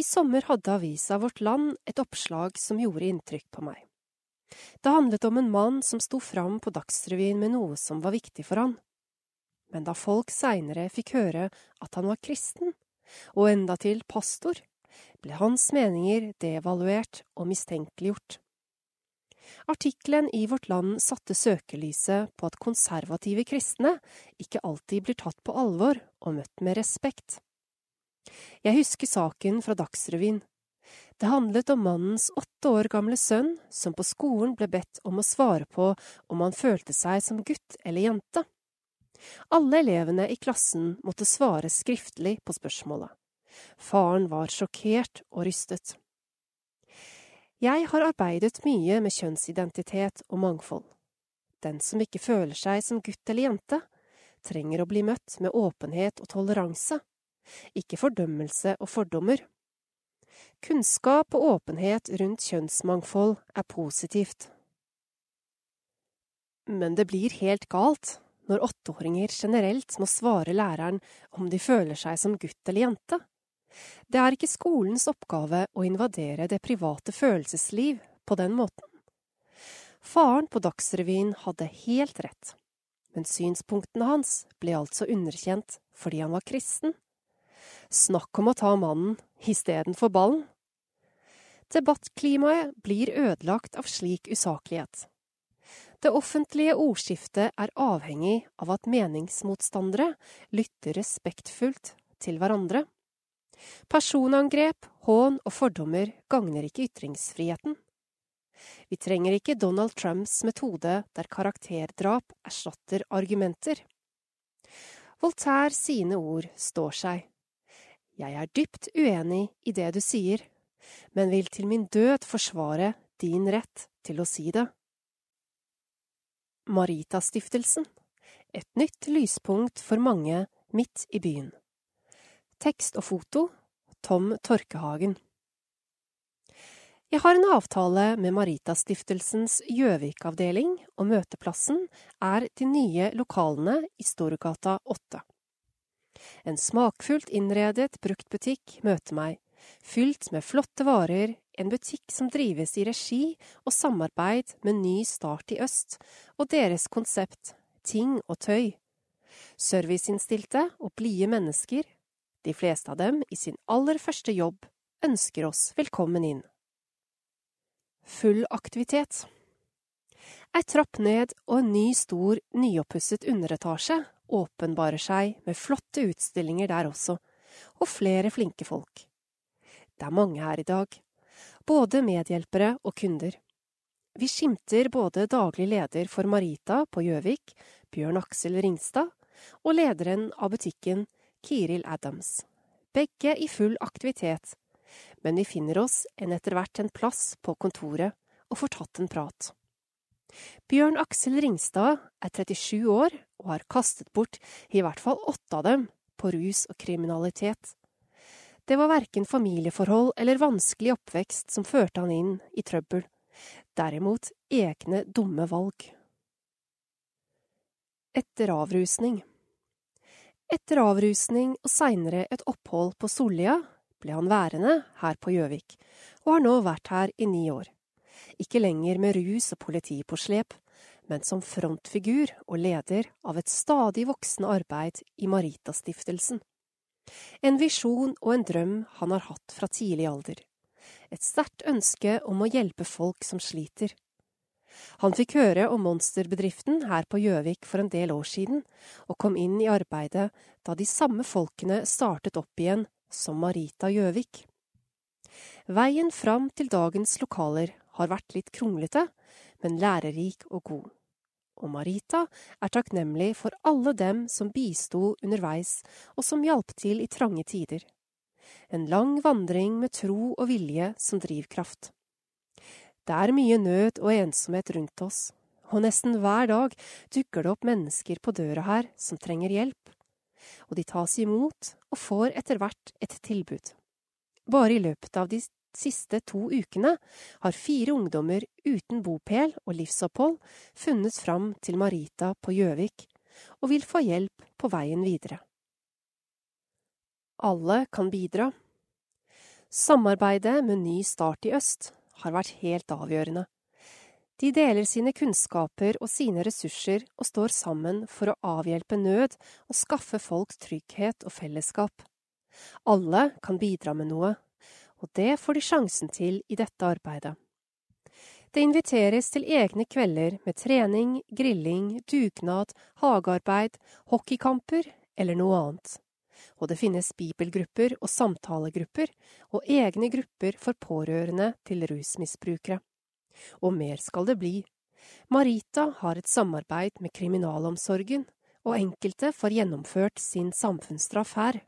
Speaker 1: I sommer hadde avisa Vårt Land et oppslag som gjorde inntrykk på meg. Det handlet om en mann som sto fram på Dagsrevyen med noe som var viktig for han. Men da folk seinere fikk høre at han var kristen, og endatil pastor, ble hans meninger devaluert og mistenkeliggjort. Artikkelen i Vårt Land satte søkelyset på at konservative kristne ikke alltid blir tatt på alvor og møtt med respekt. Jeg husker saken fra Dagsrevyen. Det handlet om mannens åtte år gamle sønn som på skolen ble bedt om å svare på om han følte seg som gutt eller jente. Alle elevene i klassen måtte svare skriftlig på spørsmålet. Faren var sjokkert og rystet. Jeg har arbeidet mye med kjønnsidentitet og mangfold. Den som ikke føler seg som gutt eller jente, trenger å bli møtt med åpenhet og toleranse, ikke fordømmelse og fordommer. Kunnskap og åpenhet rundt kjønnsmangfold er positivt. Men det blir helt galt når åtteåringer generelt må svare læreren om de føler seg som gutt eller jente. Det er ikke skolens oppgave å invadere det private følelsesliv på den måten. Faren på Dagsrevyen hadde helt rett, men synspunktene hans ble altså underkjent fordi han var kristen. Snakk om å ta mannen istedenfor ballen. Debattklimaet blir ødelagt av slik usaklighet. Det offentlige ordskiftet er avhengig av at meningsmotstandere lytter respektfullt til hverandre. Personangrep, hån og fordommer gagner ikke ytringsfriheten. Vi trenger ikke Donald Trumps metode der karakterdrap erstatter argumenter. Voltaire sine ord står seg. Jeg er dypt uenig i det du sier, men vil til min død forsvare din rett til å si det. Maritastiftelsen et nytt lyspunkt for mange midt i byen. Tekst og foto Tom Torkehagen. Jeg har en avtale med Maritastiftelsens Gjøvik-avdeling, og møteplassen er de nye lokalene i Storgata 8. En smakfullt innredet bruktbutikk møter meg, fylt med flotte varer, en butikk som drives i regi og samarbeid med Ny Start i Øst og deres konsept Ting og tøy. Serviceinnstilte og blide mennesker, de fleste av dem i sin aller første jobb, ønsker oss velkommen inn. Full aktivitet. Ei trapp ned og en ny, stor, nyoppusset underetasje åpenbarer seg med flotte utstillinger der også, og flere flinke folk. Det er mange her i dag, både medhjelpere og kunder. Vi skimter både daglig leder for Marita på Gjøvik, Bjørn Aksel Ringstad, og lederen av butikken, Kiril Adams. Begge i full aktivitet, men vi finner oss en etter hvert en plass på kontoret og får tatt en prat. Bjørn Aksel Ringstad er 37 år og har kastet bort i hvert fall åtte av dem på rus og kriminalitet. Det var verken familieforhold eller vanskelig oppvekst som førte han inn i trøbbel, derimot egne dumme valg. Etter avrusning Etter avrusning og seinere et opphold på Sollia ble han værende her på Gjøvik, og har nå vært her i ni år ikke lenger med rus og politi på slep, men som frontfigur og leder av et stadig voksende arbeid i Maritastiftelsen. En visjon og en drøm han har hatt fra tidlig alder. Et sterkt ønske om å hjelpe folk som sliter. Han fikk høre om monsterbedriften her på Gjøvik for en del år siden, og kom inn i arbeidet da de samme folkene startet opp igjen som Marita Gjøvik. Veien fram til dagens lokaler har vært litt kronglete, men lærerik og god. Og Marita er takknemlig for alle dem som bisto underveis og som hjalp til i trange tider. En lang vandring med tro og vilje som drivkraft. Det er mye nød og ensomhet rundt oss, og nesten hver dag dukker det opp mennesker på døra her som trenger hjelp. Og de tas imot og får etter hvert et tilbud. Bare i løpet av de siste to ukene har fire ungdommer uten bopel og livsopphold funnet fram til Marita på Gjøvik, og vil få hjelp på veien videre. Alle kan bidra. Samarbeidet med Ny Start i Øst har vært helt avgjørende. De deler sine kunnskaper og sine ressurser og står sammen for å avhjelpe nød og skaffe folk trygghet og fellesskap. Alle kan bidra med noe, og det får de sjansen til i dette arbeidet. Det inviteres til egne kvelder med trening, grilling, dugnad, hagearbeid, hockeykamper eller noe annet. Og det finnes bibelgrupper og samtalegrupper, og egne grupper for pårørende til rusmisbrukere. Og mer skal det bli. Marita har et samarbeid med kriminalomsorgen, og enkelte får gjennomført sin samfunnsstraff her.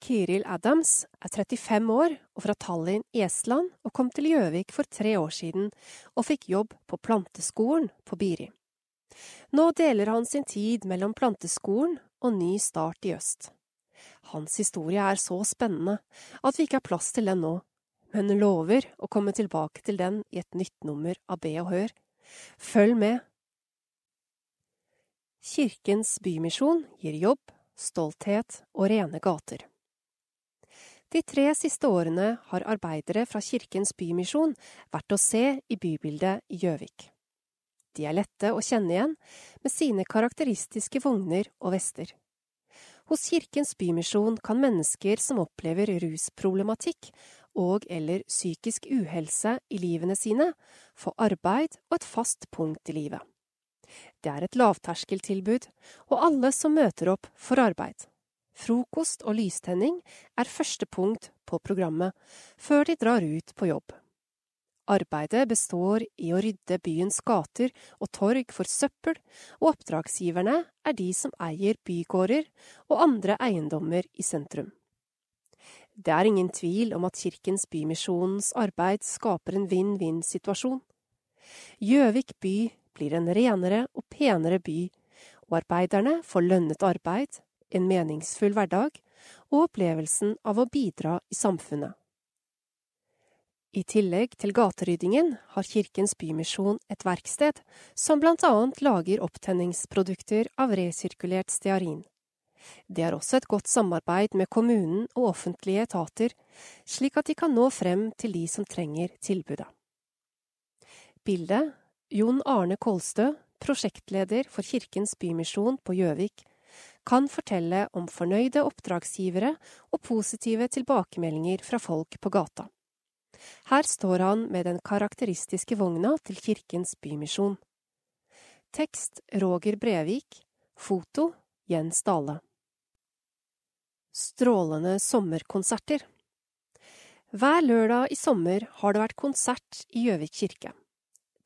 Speaker 1: Kiril Adams er 35 år og fra Tallinn i Estland og kom til Gjøvik for tre år siden og fikk jobb på planteskolen på Biri. Nå deler han sin tid mellom planteskolen og ny start i øst. Hans historie er så spennende at vi ikke har plass til den nå, men lover å komme tilbake til den i et nytt nummer av Be og Hør. Følg med! Kirkens Bymisjon gir jobb, stolthet og rene gater. De tre siste årene har arbeidere fra Kirkens Bymisjon vært å se i bybildet i Gjøvik. De er lette å kjenne igjen, med sine karakteristiske vogner og vester. Hos Kirkens Bymisjon kan mennesker som opplever rusproblematikk og eller psykisk uhelse i livene sine, få arbeid og et fast punkt i livet. Det er et lavterskeltilbud, og alle som møter opp, får arbeid. frokost og lystenning er første punkt på programmet før de drar ut på jobb. Arbeidet består i å rydde byens gater og torg for søppel, og oppdragsgiverne er de som eier bygårder og andre eiendommer i sentrum. Det er ingen tvil om at Kirkens Bymisjonens arbeid skaper en vinn-vinn-situasjon. Gjøvik by blir en renere og penere by, og arbeiderne får lønnet arbeid, en meningsfull hverdag og opplevelsen av å bidra i samfunnet. I tillegg til gateryddingen har Kirkens Bymisjon et verksted som blant annet lager opptenningsprodukter av resirkulert stearin. Det er også et godt samarbeid med kommunen og offentlige etater, slik at de kan nå frem til de som trenger tilbudet. Bildet Jon Arne Kolstø, prosjektleder for Kirkens Bymisjon på Gjøvik, kan fortelle om fornøyde oppdragsgivere og positive tilbakemeldinger fra folk på gata. Her står han med den karakteristiske vogna til Kirkens Bymisjon. Tekst Roger Brevik. Foto Jens Dale. Strålende sommerkonserter. Hver lørdag i sommer har det vært konsert i Gjøvik kirke.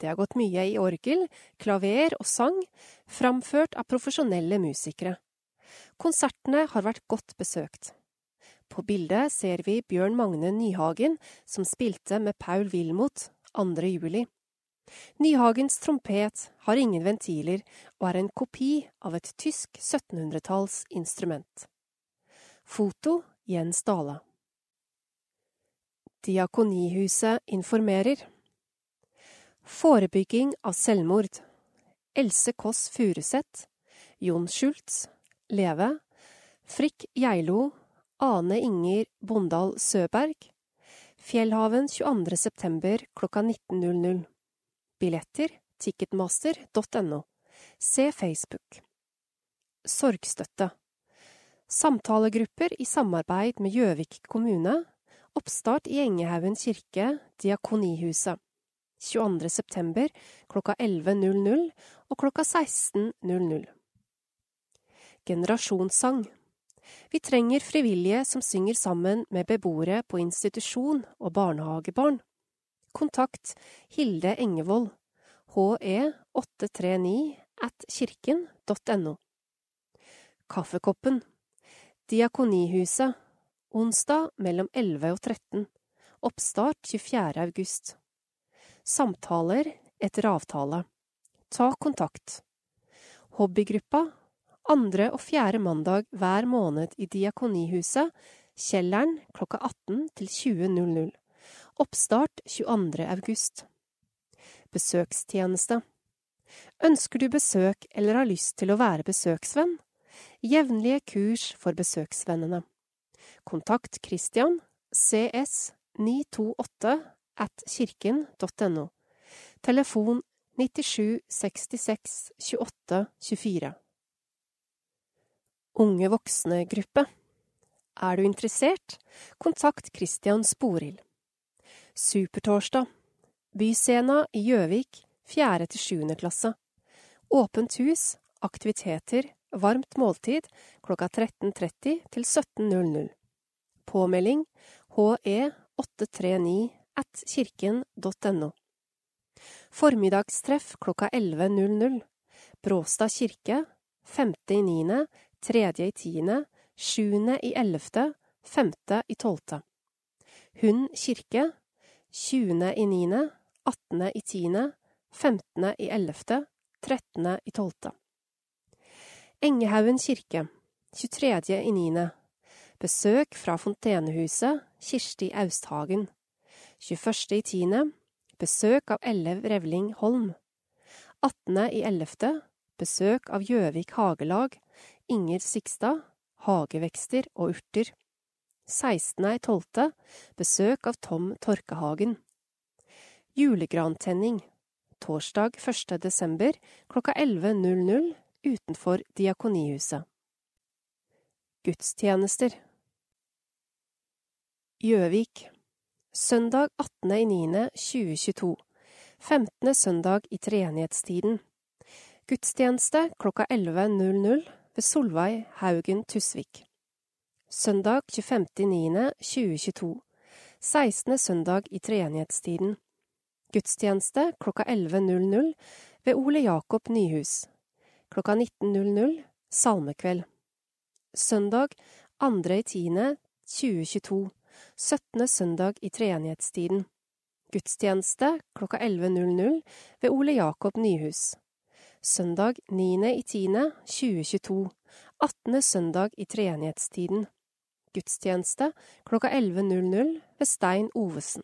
Speaker 1: Det har gått mye i orgel, klaver og sang, framført av profesjonelle musikere. Konsertene har vært godt besøkt. På bildet ser vi Bjørn Magne Nyhagen som spilte med Paul Wilmot 2. juli. Nyhagens trompet har ingen ventiler og er en kopi av et tysk 1700-talls instrument. Foto Jens Dale. Diakonihuset informerer. Forebygging av selvmord. Else Kåss Furuseth. Jon Schultz. Leve. Frikk Geilo Ane Inger Bondal Søberg. Fjellhaven 22. september klokka 19.00. Billetter ticketmaster.no. Se Facebook. Sorgstøtte. Samtalegrupper i samarbeid med Gjøvik kommune. Oppstart i Engehaugen kirke, Diakonihuset. 22. september klokka 11.00 og klokka 16.00. Generasjonssang. Vi trenger frivillige som synger sammen med beboere på institusjon og barnehagebarn. Kontakt Hilde Engevold, he839 at kirken.no. Kaffekoppen. Diakonihuset. Onsdag mellom 11 og 13. Oppstart 24. august. Samtaler etter avtale. Ta kontakt. Hobbygruppa andre og fjerde mandag hver måned i Diakonihuset, Kjelleren klokka 18 til 20.00. Oppstart 22. august. Besøkstjeneste. Ønsker du besøk eller har lyst til å være besøksvenn? Jevnlige kurs for besøksvennene. Kontakt Christian cs 928 at kirken.no. Telefon 97 66 28 24. Unge voksne-gruppe. Er du interessert, kontakt Christian Sporild. Supertorsdag. Byscena i Gjøvik, fjerde til sjuende klasse. Åpent hus, aktiviteter, varmt måltid klokka 13.30 til 17.00. Påmelding he839 at kirken.no. Formiddagstreff klokka 11.00. Bråstad kirke, 5.9 tredje i tiende, sjuende i ellevte, femte i tolvte. Hun kirke, tjuende i niende, attende i tiende, femtende i ellevte, trettende i tolvte. Engehaugen kirke, 23. i niende. Besøk fra Fontenehuset, Kirsti Austhagen. 21. i tiende. Besøk av Ellev Revling Holm. 18. i ellevte. Besøk av Gjøvik Hagelag, Inger Sikstad, Hagevekster og urter. 16.12. Besøk av Tom Torkehagen. Julegrantenning. Torsdag 1. desember klokka 11.00 utenfor Diakonihuset. Gudstjenester. Gjøvik. Søndag 18.9.2022. 15. søndag i treenighetstiden. Gudstjeneste klokka 11.00 ved Solveig Haugen Tusvik. Søndag 25.9.2022. 16. søndag i treenighetstiden. Gudstjeneste klokka 11.00 ved Ole Jakob Nyhus. Klokka 19.00 salmekveld. Søndag 2.10.2022. 17. søndag i treenighetstiden. Gudstjeneste klokka 11.00 ved Ole Jakob Nyhus. Søndag 9.10.2022. 18. søndag i treenighetstiden. Gudstjeneste klokka 11.00 ved Stein Ovesen.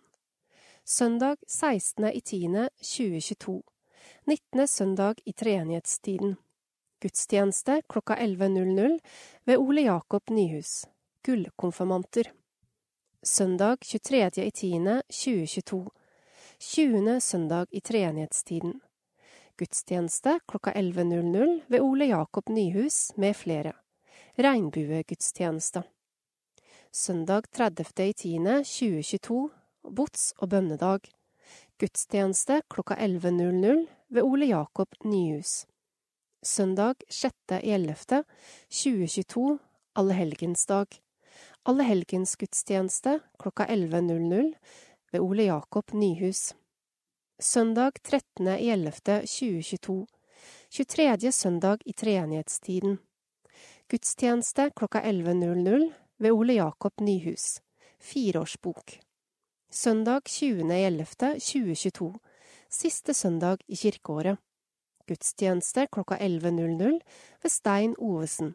Speaker 1: Søndag 16.10.2022. 19. søndag i treenighetstiden. Gudstjeneste klokka 11.00 ved Ole Jakob Nyhus. Gullkonfirmanter. Søndag 23.10.2022. 20. søndag i treenighetstiden. Gudstjeneste klokka 11.00 ved Ole Jakob Nyhus med flere. Regnbuegudstjeneste. Søndag 30.10.2022. Bots- og bønnedag. Gudstjeneste klokka 11.00 ved Ole Jakob Nyhus. Søndag 6.11.2022. Allehelgensdag. Allehelgensgudstjeneste klokka 11.00 ved Ole Jakob Nyhus. Søndag 13.11.2022. 23. søndag i treenighetstiden. Gudstjeneste klokka 11.00 ved Ole Jakob Nyhus. Fireårsbok. Søndag 20.11.2022. Siste søndag i kirkeåret. Gudstjeneste klokka 11.00 ved Stein Ovesen.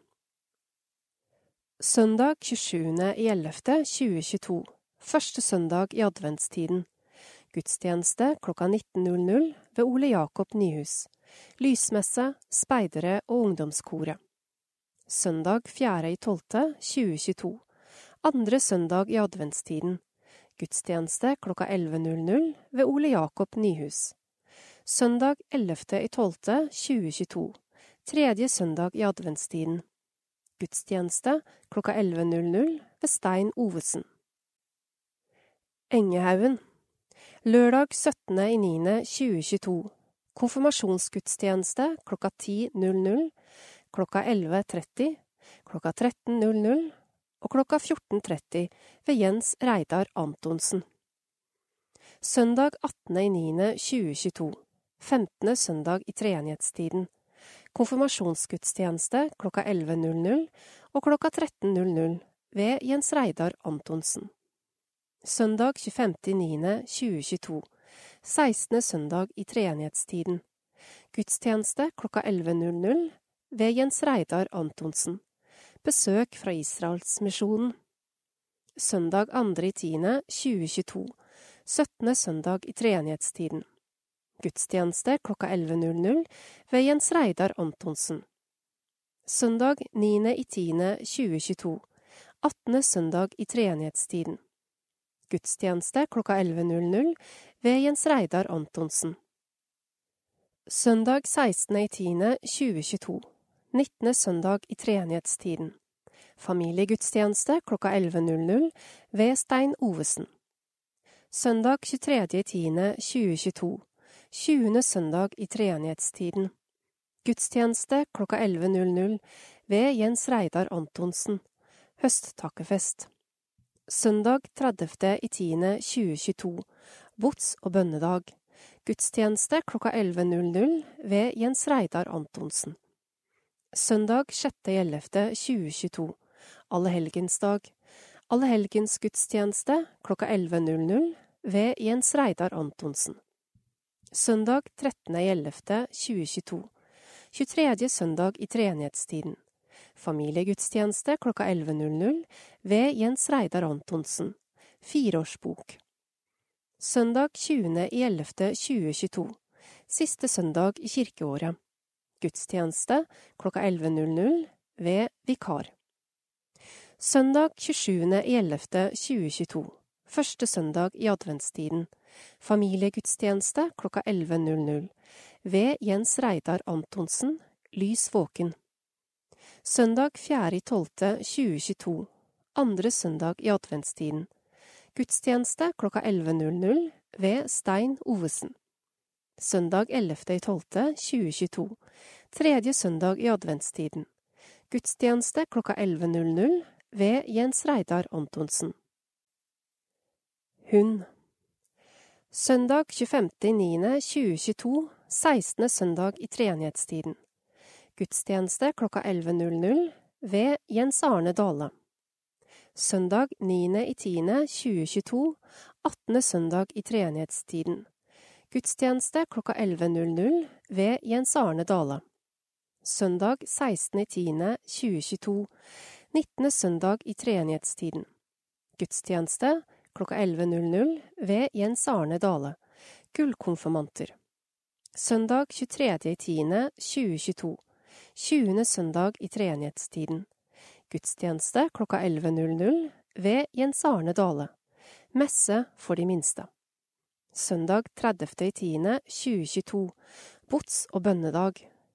Speaker 1: Søndag 27.11.2022. Første søndag i adventstiden. Gudstjeneste klokka 19.00 ved Ole Jakob Nyhus. Lysmesse, speidere og ungdomskoret. Søndag 4.12.2022. Andre søndag i adventstiden. Gudstjeneste klokka 11.00 ved Ole Jakob Nyhus. Søndag 11.12.2022. Tredje søndag i adventstiden. Gudstjeneste klokka 11.00 ved Stein Ovesen. Engehaugen. Lørdag 17.09.2022. Konfirmasjonsgudstjeneste klokka 10.00, klokka 11.30, klokka 13.00 og klokka 14.30 ved Jens Reidar Antonsen. Søndag 18.09.2022. 15. søndag i treenighetstiden. Konfirmasjonsgudstjeneste klokka 11.00 og klokka 13.00 ved Jens Reidar Antonsen. Søndag 25.9.2022, 16. søndag i treenighetstiden. Gudstjeneste klokka 11.00 ved Jens Reidar Antonsen. Besøk fra Israelsmisjonen. Søndag 2.10.2022. 17. søndag i treenighetstiden. Gudstjeneste klokka 11.00 ved Jens Reidar Antonsen. Søndag 9.10.2022. 18. søndag i treenighetstiden. Gudstjeneste klokka 11.00 ved Jens Reidar Antonsen. Søndag 16.10.2022. 19. søndag i treenighetstiden. Familiegudstjeneste klokka 11.00 ved Stein Ovesen. Søndag 23.10.2022. 20. søndag i treenighetstiden. Gudstjeneste klokka 11.00 ved Jens Reidar Antonsen. Høsttakkefest. Søndag 30.10.2022. Bots- og bønnedag. Gudstjeneste klokka 11.00 ved Jens Reidar Antonsen. Søndag 6.11.2022. Allehelgensdag. Allehelgensgudstjeneste klokka 11.00 ved Jens Reidar Antonsen. Søndag 13.11.2022. 23. søndag i treenighetstiden. Familiegudstjeneste klokka 11.00 ved Jens Reidar Antonsen. Fireårsbok. Søndag 20.11.2022. Siste søndag i kirkeåret. Gudstjeneste klokka 11.00 ved vikar. Søndag 27.11.2022. Første søndag i adventstiden. Familiegudstjeneste klokka 11.00 ved Jens Reidar Antonsen. Lys våken. Søndag 4.12.2022. Andre søndag i adventstiden. Gudstjeneste klokka 11.00 ved Stein Ovesen. Søndag 11.12.2022. Tredje søndag i adventstiden. Gudstjeneste klokka 11.00 ved Jens Reidar Antonsen. Hund. Søndag 25.9.2022, 16. søndag i treenighetstiden. Gudstjeneste klokka 11.00 ved Jens Arne Dale. Søndag 9.10.2022, 18. søndag i treenighetstiden. Gudstjeneste klokka 11.00 ved Jens Arne Dale. Søndag 16.10.2022, 19. søndag i treenighetstiden. Gudstjeneste klokka 11.00 ved Jens Arne Dale. Gullkonfirmanter. Søndag 23.10.2022. 20. søndag i treenighetstiden. Gudstjeneste klokka 11.00 ved Jens Arne Dale. Messe for de minste. Søndag 30.10.2022. Bots- og bønnedag.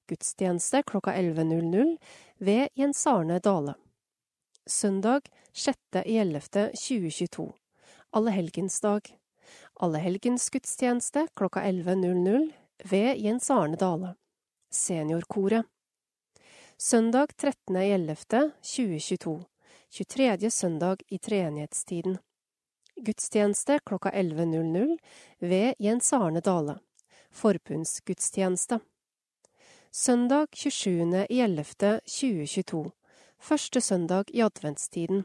Speaker 1: Gudstjeneste klokka 11.00 ved Jens Arne Dale. Søndag 6.11.2022. Allehelgensdag. Allehelgensgudstjeneste klokka 11.00 ved Jens Arne Dale. Seniorkoret. Søndag 13.11.2022. 23. søndag i treenighetstiden. Gudstjeneste klokka 11.00 ved Jens Arne Dale. Forbundsgudstjeneste. Søndag 27.11.2022. Første søndag i adventstiden.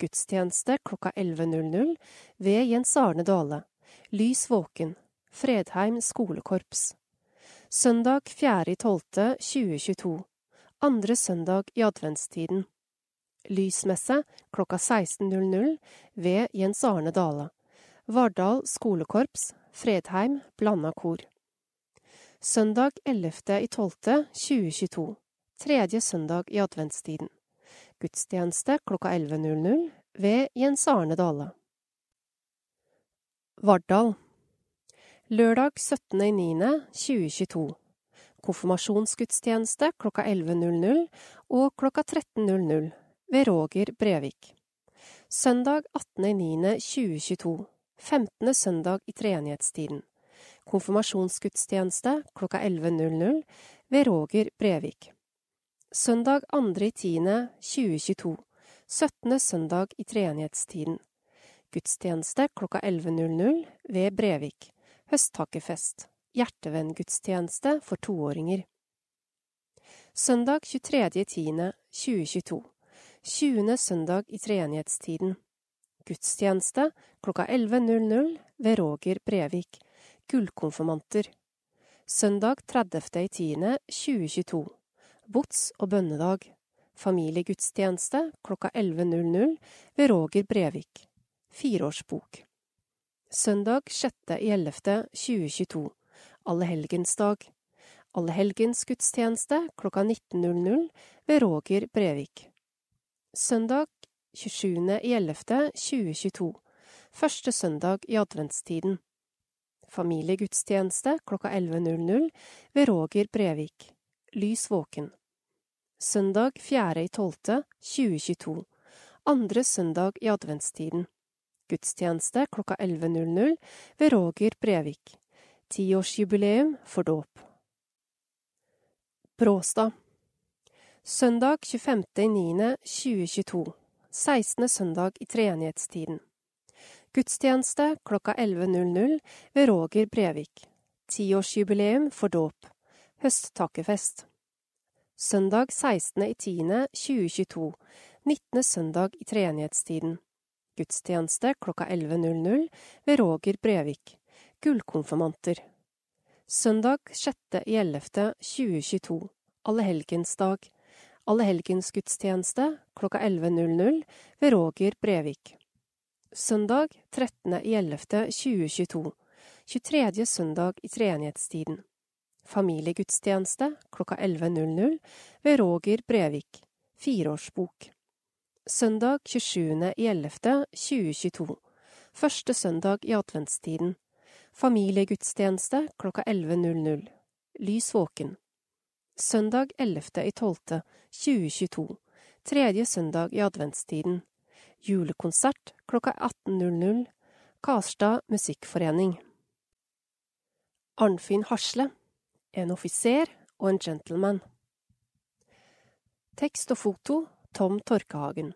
Speaker 1: Gudstjeneste klokka 11.00 ved Jens Arne Dale. Lys våken. Fredheim skolekorps. Søndag 4.12.2022. Andre søndag i adventstiden. Lysmesse klokka 16.00 ved Jens Arne Dale. Vardal skolekorps, Fredheim, blanda kor. Søndag 11.12.2022. Tredje søndag i adventstiden. Gudstjeneste klokka 11.00 ved Jens Arne Dale. Vardal. Lørdag 17.09.2022. Konfirmasjonsgudstjeneste klokka 11.00 og klokka 13.00 ved Roger Brevik. Søndag 18.09.2022. 15. søndag i treenighetstiden. Konfirmasjonsgudstjeneste klokka 11.00 ved Roger Brevik. Søndag 2.10.2022. 17. søndag i treenighetstiden. Gudstjeneste klokka 11.00 ved Brevik. Høsttakkefest. Hjertevenngudstjeneste for toåringer. Søndag 23.10.2022. 20. søndag i treenighetstiden. Gudstjeneste klokka 11.00 ved Roger Brevik. Gullkonfirmanter. Søndag 30.10.2022. Bots- og bønnedag. Familiegudstjeneste klokka 11.00 ved Roger Brevik. Fireårsbok. Søndag 6.11.2022. Allehelgensdag. Allehelgensgudstjeneste klokka 19.00 ved Roger Brevik. Søndag 27.11.2022. Første søndag i adventstiden. Familiegudstjeneste klokka 11.00 ved Roger Brevik. Lys våken. Søndag 4.12.2022. Andre søndag i adventstiden. Gudstjeneste klokka 11.00 ved Roger Brevik. Tiårsjubileum for dåp. Bråstad. Søndag 25.09.2022. 16. søndag i treenighetstiden. Gudstjeneste klokka 11.00 ved Roger Brevik. Tiårsjubileum for dåp. Høsttakkefest. Søndag 16.10.2022. 19. søndag i treenighetstiden. Gudstjeneste klokka 11.00 ved Roger Brevik. Gullkonfirmanter. Søndag 6.11.2022. Allehelgensdag. Allehelgensgudstjeneste klokka 11.00 ved Roger Brevik. Søndag 13.11.2022. 23. søndag i treenighetstiden. Familiegudstjeneste klokka 11.00 ved Roger Brevik. Fireårsbok. Søndag 27.11.2022. Første søndag i adventstiden. Familiegudstjeneste klokka 11.00. Lys våken. Søndag 11.12.2022. Tredje søndag i adventstiden. Julekonsert klokka 18.00. Karstad Musikkforening. Arnfinn Hasle. En offiser og en gentleman. Tekst og foto Tom Torkehagen.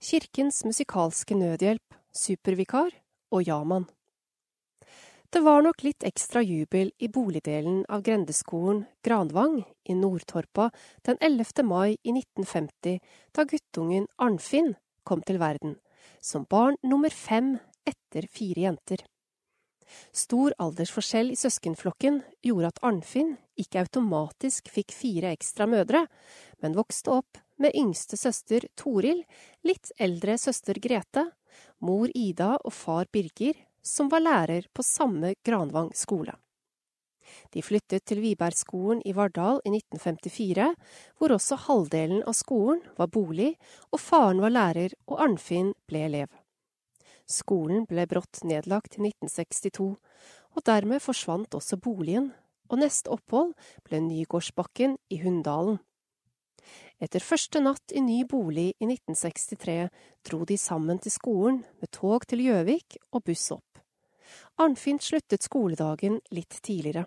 Speaker 1: Kirkens musikalske nødhjelp, supervikar og Jaman. Det var nok litt ekstra jubel i boligdelen av grendeskolen Granvang i Nordtorpa den 11. mai i 1950, da guttungen Arnfinn kom til verden, som barn nummer fem etter fire jenter. Stor aldersforskjell i søskenflokken gjorde at Arnfinn ikke automatisk fikk fire ekstra mødre, men vokste opp med yngste søster Toril, litt eldre søster Grete, mor Ida og far Birger som var lærer på samme Granvang skole. De flyttet til Vibergskolen i Vardal i 1954, hvor også halvdelen av skolen var bolig, og faren var lærer og Arnfinn ble elev. Skolen ble brått nedlagt i 1962, og dermed forsvant også boligen, og neste opphold ble Nygårdsbakken i Hunndalen. Etter første natt i ny bolig i 1963 dro de sammen til skolen med tog til Gjøvik og buss opp. Arnfinn sluttet skoledagen litt tidligere.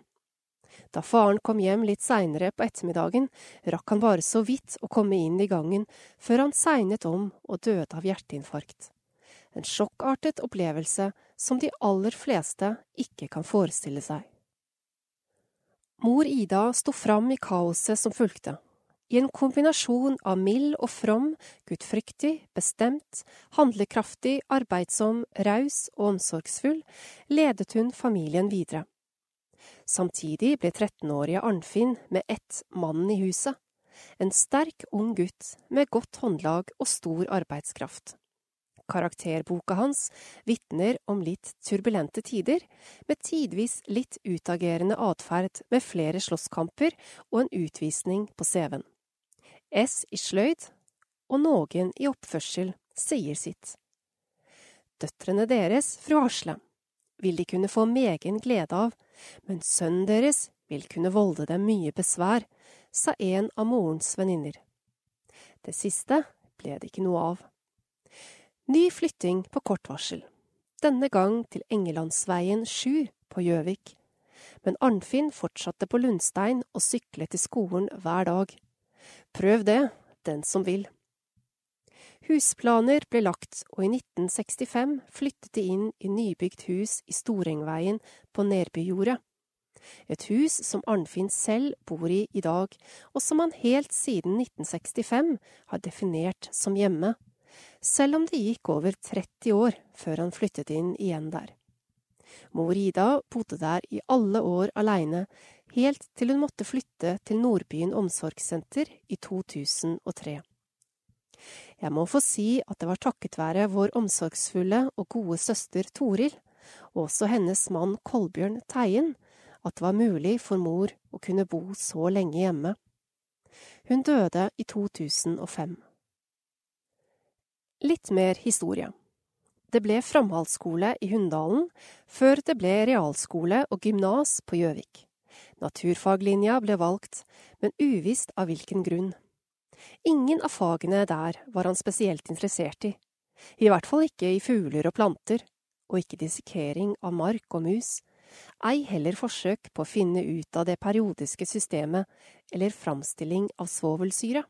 Speaker 1: Da faren kom hjem litt seinere på ettermiddagen, rakk han bare så vidt å komme inn i gangen før han segnet om og døde av hjerteinfarkt. En sjokkartet opplevelse som de aller fleste ikke kan forestille seg. Mor Ida sto fram i kaoset som fulgte, i en kombinasjon av mild og from, gudfryktig, bestemt, handlekraftig, arbeidsom, raus og omsorgsfull, ledet hun familien videre. Samtidig ble 13-årige Arnfinn med ett mannen i huset. En sterk, ung gutt med godt håndlag og stor arbeidskraft. Karakterboka hans vitner om litt turbulente tider, med tidvis litt utagerende atferd med flere slåsskamper og en utvisning på CV-en. S i sløyd og noen i oppførsel sier sitt. Døtrene deres, fru Hasle, vil de kunne få megen glede av, men sønnen deres vil kunne volde dem mye besvær, sa en av morens venninner. Det siste ble det ikke noe av. Ny flytting på kort varsel, denne gang til Engelandsveien 7 på Gjøvik. Men Arnfinn fortsatte på Lundstein og syklet til skolen hver dag. Prøv det, den som vil. Husplaner ble lagt, og i 1965 flyttet de inn i nybygd hus i Storengveien på Nedbyjordet. Et hus som Arnfinn selv bor i i dag, og som han helt siden 1965 har definert som hjemme, selv om det gikk over 30 år før han flyttet inn igjen der. Mor Ida bodde der i alle år aleine, helt til hun måtte flytte til Nordbyen omsorgssenter i 2003. Jeg må få si at det var takket være vår omsorgsfulle og gode søster Toril, og også hennes mann Kolbjørn Teien, at det var mulig for mor å kunne bo så lenge hjemme. Hun døde i 2005. Litt mer historie. Det ble framhaldsskole i Hunndalen, før det ble realskole og gymnas på Gjøvik. Naturfaglinja ble valgt, men uvisst av hvilken grunn. Ingen av fagene der var han spesielt interessert i, i hvert fall ikke i fugler og planter, og ikke dissekering av mark og mus, ei heller forsøk på å finne ut av det periodiske systemet eller framstilling av svovelsyre.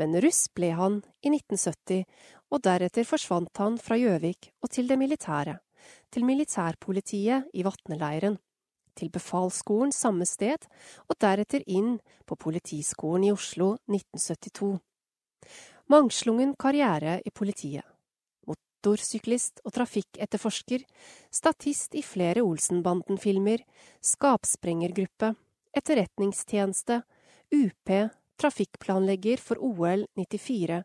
Speaker 1: Men russ ble han i 1970, og deretter forsvant han fra Gjøvik og til det militære, til militærpolitiet i Vatneleiren til befalsskolen samme sted, og deretter inn på Politiskolen i Oslo 1972. Mangslungen karriere i politiet. Motorsyklist og trafikketterforsker, statist i flere Olsenbanden-filmer, skapsprengergruppe, etterretningstjeneste, UP, trafikkplanlegger for OL 94,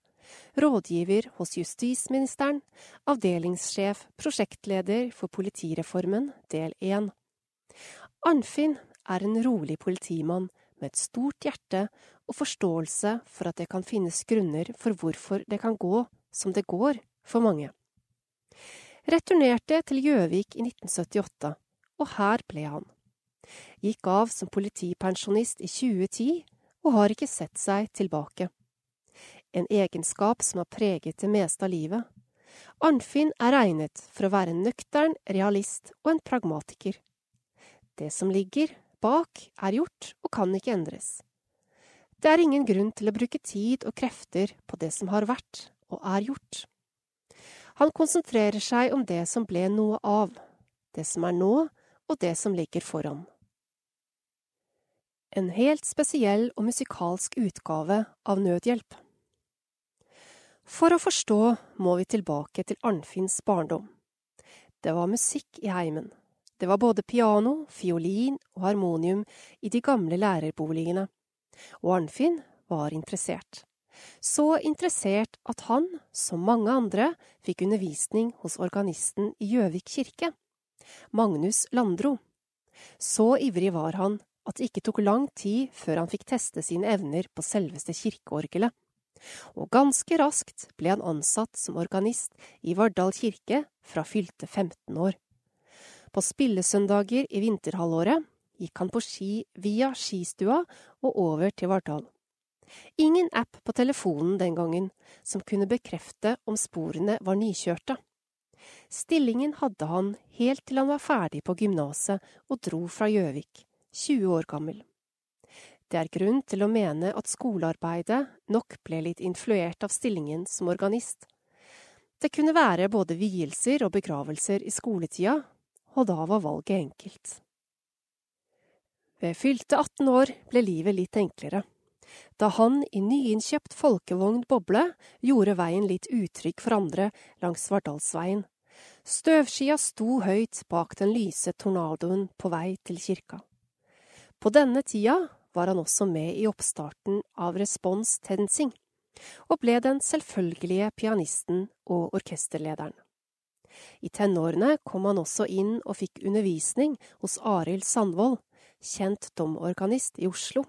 Speaker 1: rådgiver hos justisministeren, avdelingssjef, prosjektleder for politireformen, del 1. Arnfinn er en rolig politimann med et stort hjerte og forståelse for at det kan finnes grunner for hvorfor det kan gå som det går for mange. Returnerte til Gjøvik i 1978, og her ble han. Gikk av som politipensjonist i 2010 og har ikke sett seg tilbake. En egenskap som har preget det meste av livet. Arnfinn er regnet for å være en nøktern realist og en pragmatiker. Det som ligger bak, er gjort og kan ikke endres. Det er ingen grunn til å bruke tid og krefter på det som har vært og er gjort. Han konsentrerer seg om det som ble noe av, det som er nå, og det som ligger foran. En helt spesiell og musikalsk utgave av Nødhjelp. For å forstå må vi tilbake til Arnfinns barndom. Det var musikk i heimen. Det var både piano, fiolin og harmonium i de gamle lærerboligene, og Arnfinn var interessert. Så interessert at han, som mange andre, fikk undervisning hos organisten i Gjøvik kirke, Magnus Landro. Så ivrig var han at det ikke tok lang tid før han fikk teste sine evner på selveste kirkeorgelet og ganske raskt ble han ansatt som organist i Vardal kirke fra fylte 15 år. På spillesøndager i vinterhalvåret gikk han på ski via skistua og over til Vartdal. Ingen app på telefonen den gangen som kunne bekrefte om sporene var nykjørte. Stillingen hadde han helt til han var ferdig på gymnaset og dro fra Gjøvik, 20 år gammel. Det er grunn til å mene at skolearbeidet nok ble litt influert av stillingen som organist. Det kunne være både vielser og begravelser i skoletida, og da var valget enkelt. Ved fylte 18 år ble livet litt enklere, da han i nyinnkjøpt folkevogn Boble gjorde veien litt utrygg for andre langs Svardalsveien. Støvskia sto høyt bak den lyse tornadoen på vei til kirka. På denne tida var han også med i oppstarten av Respons Tensing, og ble den selvfølgelige pianisten og orkesterlederen. I tenårene kom han også inn og fikk undervisning hos Arild Sandvold, kjent domorganist i Oslo.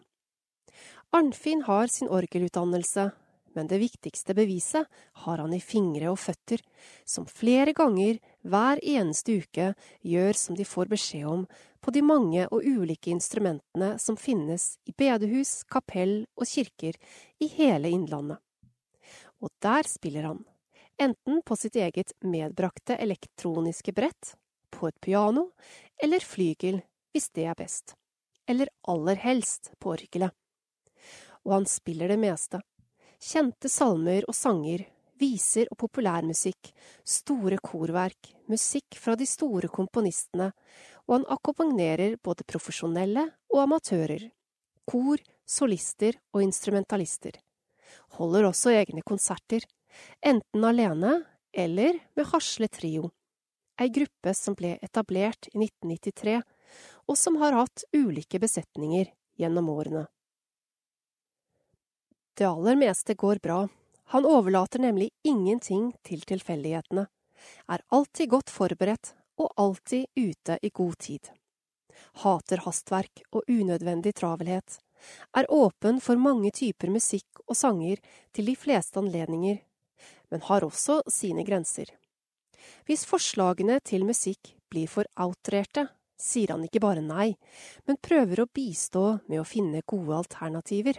Speaker 1: Arnfinn har sin orgelutdannelse, men det viktigste beviset har han i fingre og føtter, som flere ganger hver eneste uke gjør som de får beskjed om på de mange og ulike instrumentene som finnes i bedehus, kapell og kirker i hele Innlandet. Og der spiller han, enten på sitt eget medbrakte elektroniske brett, på et piano eller flygel hvis det er best, eller aller helst på orgelet. Og han spiller det meste Kjente salmer og sanger, viser og populærmusikk, store korverk, musikk fra de store komponistene, og han akkompagnerer både profesjonelle og amatører, kor, solister og instrumentalister. Holder også egne konserter, enten alene eller med Hasle Trio, ei gruppe som ble etablert i 1993, og som har hatt ulike besetninger gjennom årene. Det aller meste går bra. Han overlater nemlig ingenting til tilfeldighetene, er alltid godt forberedt og alltid ute i god tid. Hater hastverk og unødvendig travelhet, er åpen for mange typer musikk og sanger til de fleste anledninger, men har også sine grenser. Hvis forslagene til musikk blir for outrerte, sier han ikke bare nei, men prøver å bistå med å finne gode alternativer.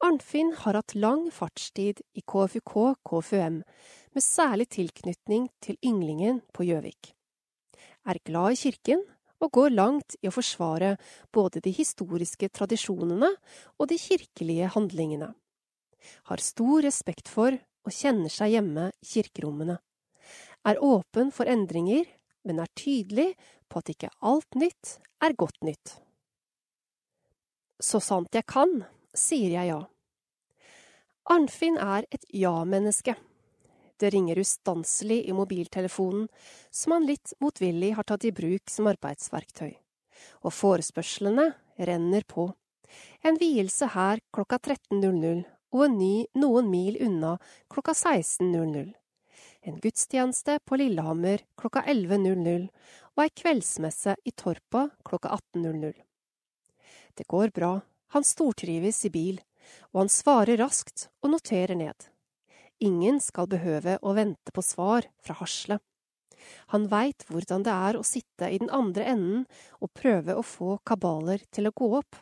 Speaker 1: Arnfinn har hatt lang fartstid i KFUK KFUM, med særlig tilknytning til ynglingen på Gjøvik. Er glad i kirken og går langt i å forsvare både de historiske tradisjonene og de kirkelige handlingene. Har stor respekt for og kjenner seg hjemme i kirkerommene. Er åpen for endringer, men er tydelig på at ikke alt nytt er godt nytt. Så sant jeg kan, sier jeg ja. Arnfinn er et ja-menneske. Det ringer ustanselig i mobiltelefonen, som han litt motvillig har tatt i bruk som arbeidsverktøy. Og forespørslene renner på. En vielse her klokka 13.00 og en ny noen mil unna klokka 16.00. En gudstjeneste på Lillehammer klokka 11.00 og ei kveldsmesse i Torpa klokka 18.00. Det går bra, han stortrives i bil, og han svarer raskt og noterer ned. Ingen skal behøve å vente på svar fra Hasle. Han veit hvordan det er å sitte i den andre enden og prøve å få kabaler til å gå opp,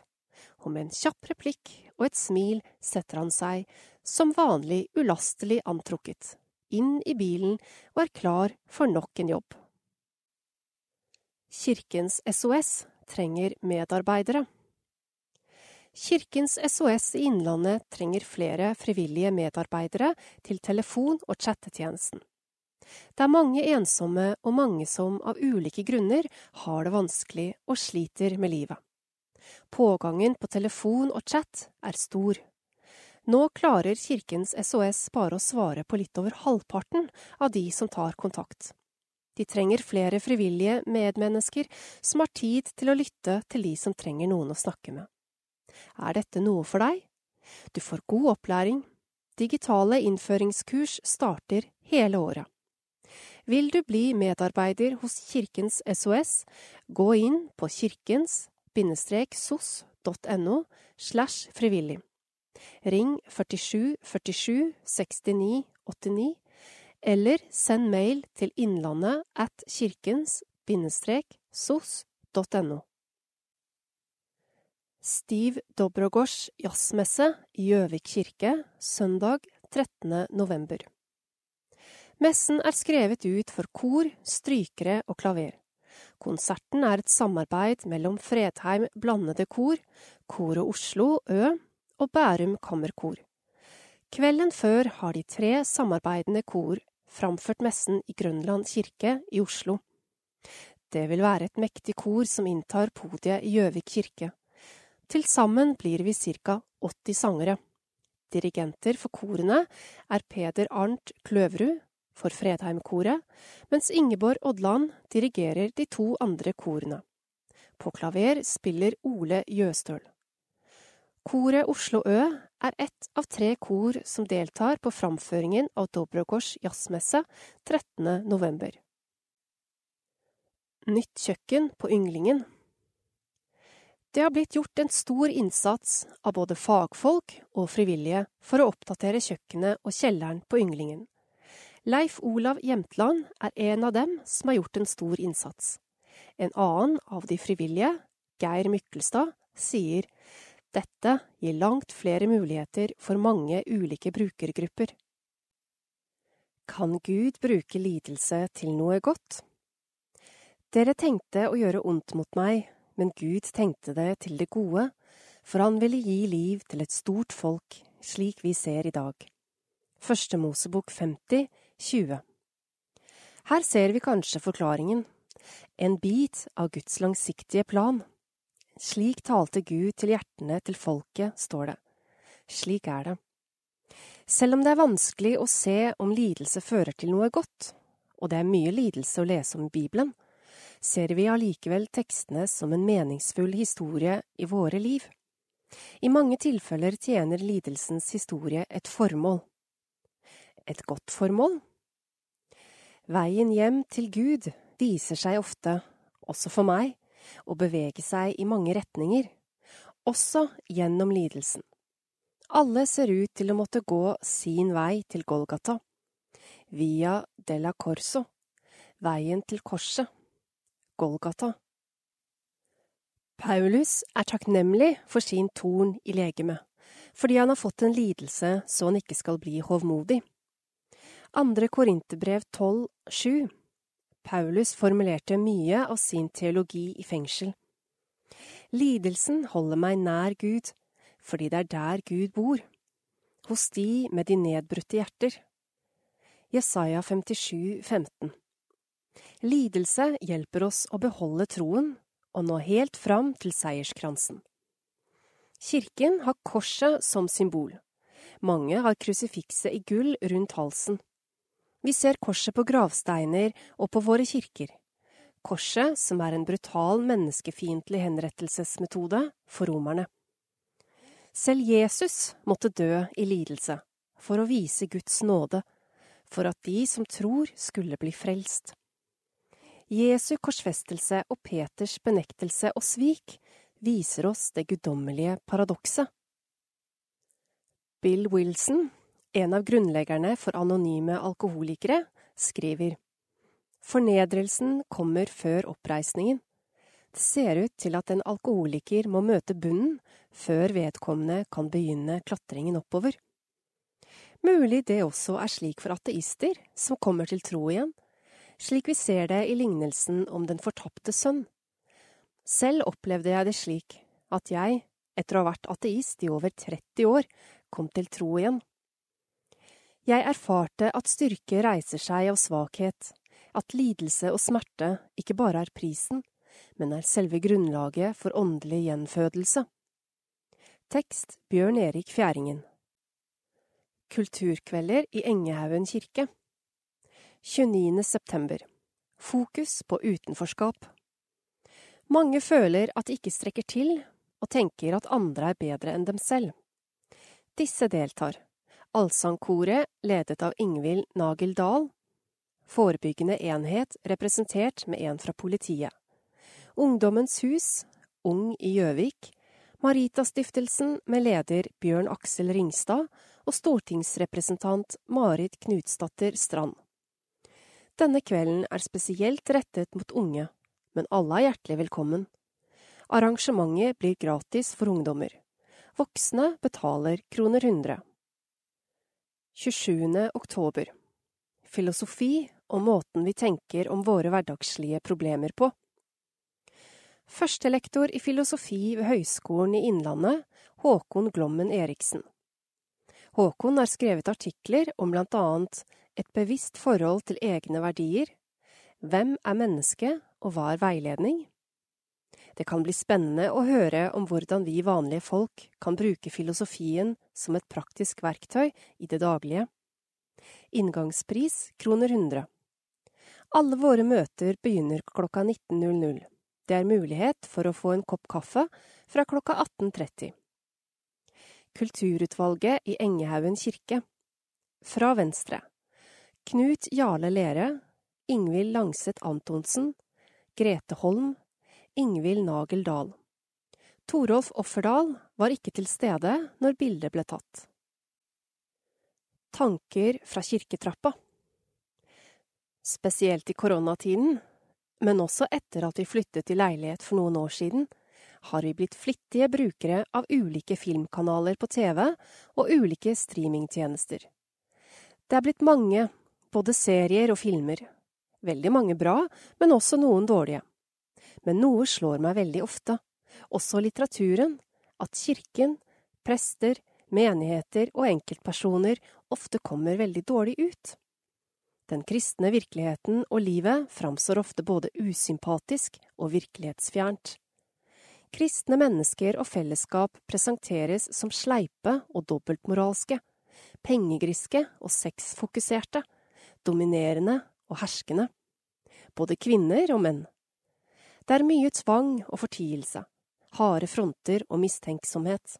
Speaker 1: og med en kjapp replikk og et smil setter han seg, som vanlig ulastelig antrukket, inn i bilen og er klar for nok en jobb. Kirkens SOS trenger medarbeidere. Kirkens SOS i Innlandet trenger flere frivillige medarbeidere til telefon- og chattetjenesten. Det er mange ensomme og mange som av ulike grunner har det vanskelig og sliter med livet. Pågangen på telefon og chat er stor. Nå klarer Kirkens SOS bare å svare på litt over halvparten av de som tar kontakt. De trenger flere frivillige medmennesker som har tid til å lytte til de som trenger noen å snakke med. Er dette noe for deg? Du får god opplæring. Digitale innføringskurs starter hele året. Vil du bli medarbeider hos Kirkens SOS, gå inn på kirkens-sos.no slash frivillig. Ring 47 47 69 89, eller send mail til innlandet at kirkens-sos.no. Stiv Dobrogårds jazzmesse i Gjøvik kirke søndag 13. november. Messen er skrevet ut for kor, strykere og klaver. Konserten er et samarbeid mellom Fredheim Blandede Kor, Koret Oslo Ø og Bærum Kammerkor. Kvelden før har de tre samarbeidende kor framført messen i Grønland kirke i Oslo. Det vil være et mektig kor som inntar podiet i Gjøvik kirke. Til sammen blir vi ca. 80 sangere. Dirigenter for korene er Peder Arnt Kløverud for Fredheim-koret, mens Ingeborg Odland dirigerer de to andre korene. På klaver spiller Ole Jøstøl. Koret Oslo Ø er ett av tre kor som deltar på framføringen av Dobrogårds jazzmesse 13. november. Nytt kjøkken på Ynglingen Det har blitt gjort en stor innsats av både fagfolk og frivillige for å oppdatere kjøkkenet og kjelleren på Ynglingen. Leif Olav Jämtland er en av dem som har gjort en stor innsats. En annen av de frivillige, Geir Mykkelstad, sier dette gir langt flere muligheter for mange ulike brukergrupper. Kan Gud bruke lidelse til noe godt? Dere tenkte å gjøre ondt mot meg, men Gud tenkte det til det gode, for han ville gi liv til et stort folk, slik vi ser i dag. Første Mosebok 50, 20. Her ser vi kanskje forklaringen. En bit av Guds langsiktige plan. Slik talte Gud til hjertene til folket, står det. Slik er det. Selv om det er vanskelig å se om lidelse fører til noe godt, og det er mye lidelse å lese om i Bibelen, ser vi allikevel tekstene som en meningsfull historie i våre liv. I mange tilfeller tjener lidelsens historie et formål. Et godt formål? Veien hjem til Gud viser seg ofte, også for meg, å bevege seg i mange retninger, også gjennom lidelsen. Alle ser ut til å måtte gå sin vei til Golgata, via Della Corso, veien til korset, Golgata. Paulus er takknemlig for sin torn i legemet, fordi han har fått en lidelse så han ikke skal bli hovmodig. Andre Korinterbrev 12,7 Paulus formulerte mye av sin teologi i fengsel. Lidelsen holder meg nær Gud, fordi det er der Gud bor, hos de med de nedbrutte hjerter. Jesaja 57, 15 Lidelse hjelper oss å beholde troen og nå helt fram til seierskransen. Kirken har korset som symbol. Mange har krusifikset i gull rundt halsen. Vi ser korset på gravsteiner og på våre kirker. Korset som er en brutal menneskefiendtlig henrettelsesmetode for romerne. Selv Jesus måtte dø i lidelse for å vise Guds nåde, for at de som tror skulle bli frelst. Jesu korsfestelse og Peters benektelse og svik viser oss det guddommelige paradokset. Bill Wilson, en av grunnleggerne for anonyme alkoholikere, skriver Fornedrelsen kommer før oppreisningen. Det ser ut til at en alkoholiker må møte bunnen før vedkommende kan begynne klatringen oppover. Mulig det også er slik for ateister som kommer til tro igjen, slik vi ser det i lignelsen om den fortapte sønn. Selv opplevde jeg det slik at jeg, etter å ha vært ateist i over 30 år, kom til tro igjen. Jeg erfarte at styrke reiser seg av svakhet, at lidelse og smerte ikke bare er prisen, men er selve grunnlaget for åndelig gjenfødelse. Tekst Bjørn Erik Fjæringen Kulturkvelder i Engehaugen kirke 29. september Fokus på utenforskap Mange føler at de ikke strekker til, og tenker at andre er bedre enn dem selv. Disse deltar. Allsangkoret, ledet av Ingvild Nagel Dahl. Forebyggende enhet, representert med en fra politiet. Ungdommens hus, Ung i Gjøvik. Maritastiftelsen med leder Bjørn Aksel Ringstad og stortingsrepresentant Marit Knutsdatter Strand. Denne kvelden er spesielt rettet mot unge, men alle er hjertelig velkommen. Arrangementet blir gratis for ungdommer. Voksne betaler kroner 100. 27. oktober Filosofi og måten vi tenker om våre hverdagslige problemer på. Førstelektor i filosofi ved Høgskolen i Innlandet, Håkon Glommen Eriksen. Håkon har skrevet artikler om blant annet et bevisst forhold til egne verdier, hvem er menneske og hva er veiledning? Det kan bli spennende å høre om hvordan vi vanlige folk kan bruke filosofien som et praktisk verktøy i det daglige. Inngangspris kroner 100. Alle våre møter begynner klokka 19.00. Det er mulighet for å få en kopp kaffe fra klokka 18.30. Kulturutvalget i Engehaugen kirke. Fra Venstre. Knut Jarle Lere, Ingvild Langseth Antonsen, Grete Holm, Ingvild Nagel Dahl. Torolf Offerdal var ikke til stede når bildet ble tatt. Tanker fra kirketrappa Spesielt i koronatiden, men også etter at vi flyttet i leilighet for noen år siden, har vi blitt flittige brukere av ulike filmkanaler på TV og ulike streamingtjenester. Det er blitt mange, både serier og filmer. Veldig mange bra, men også noen dårlige. Men noe slår meg veldig ofte, også litteraturen, at kirken, prester, menigheter og enkeltpersoner ofte kommer veldig dårlig ut. Den kristne virkeligheten og livet framstår ofte både usympatisk og virkelighetsfjernt. Kristne mennesker og fellesskap presenteres som sleipe og dobbeltmoralske, pengegriske og sexfokuserte, dominerende og herskende. Både kvinner og menn. Det er mye tvang og fortielse, harde fronter og mistenksomhet.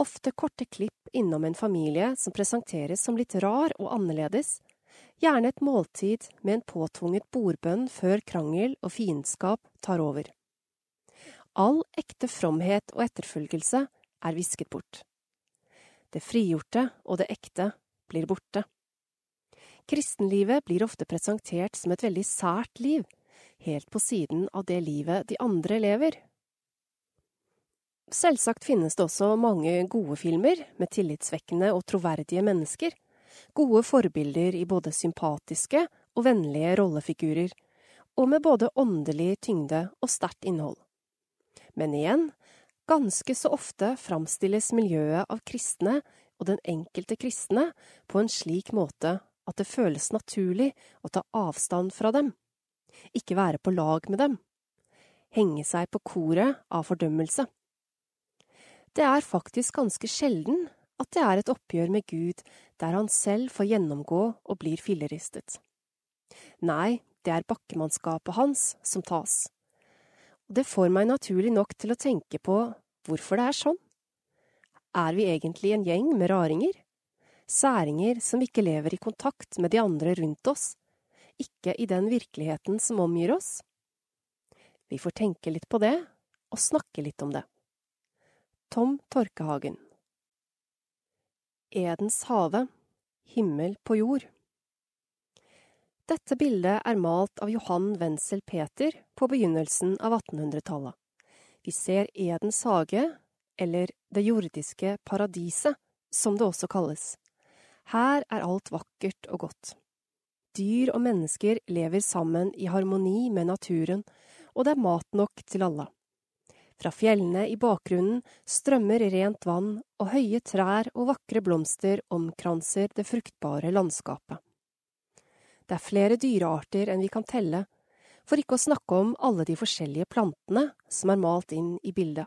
Speaker 1: Ofte korte klipp innom en familie som presenteres som litt rar og annerledes, gjerne et måltid med en påtvunget bordbønn før krangel og fiendskap tar over. All ekte fromhet og etterfølgelse er visket bort. Det frigjorte og det ekte blir borte. Kristenlivet blir ofte presentert som et veldig sært liv, helt på siden av det livet de andre lever. Selvsagt finnes det også mange gode filmer med tillitsvekkende og troverdige mennesker, gode forbilder i både sympatiske og vennlige rollefigurer, og med både åndelig tyngde og sterkt innhold. Men igjen, ganske så ofte framstilles miljøet av kristne og den enkelte kristne på en slik måte at det føles naturlig å ta avstand fra dem, ikke være på lag med dem, henge seg på koret av fordømmelse. Det er faktisk ganske sjelden at det er et oppgjør med Gud der han selv får gjennomgå og blir filleristet. Nei, det er bakkemannskapet hans som tas og det får meg naturlig nok til å tenke på hvorfor det er sånn. Er vi egentlig en gjeng med raringer? Særinger som ikke lever i kontakt med de andre rundt oss, ikke i den virkeligheten som omgir oss? Vi får tenke litt på det, og snakke litt om det. Tom Torkehagen Edens hage, himmel på jord. Dette bildet er malt av Johan Wenzel Peter på begynnelsen av 1800-tallet. Vi ser Edens hage, eller det jordiske paradiset, som det også kalles. Her er alt vakkert og godt. Dyr og mennesker lever sammen i harmoni med naturen, og det er mat nok til alle. Fra fjellene i bakgrunnen strømmer rent vann, og høye trær og vakre blomster omkranser det fruktbare landskapet. Det er flere dyrearter enn vi kan telle, for ikke å snakke om alle de forskjellige plantene som er malt inn i bildet.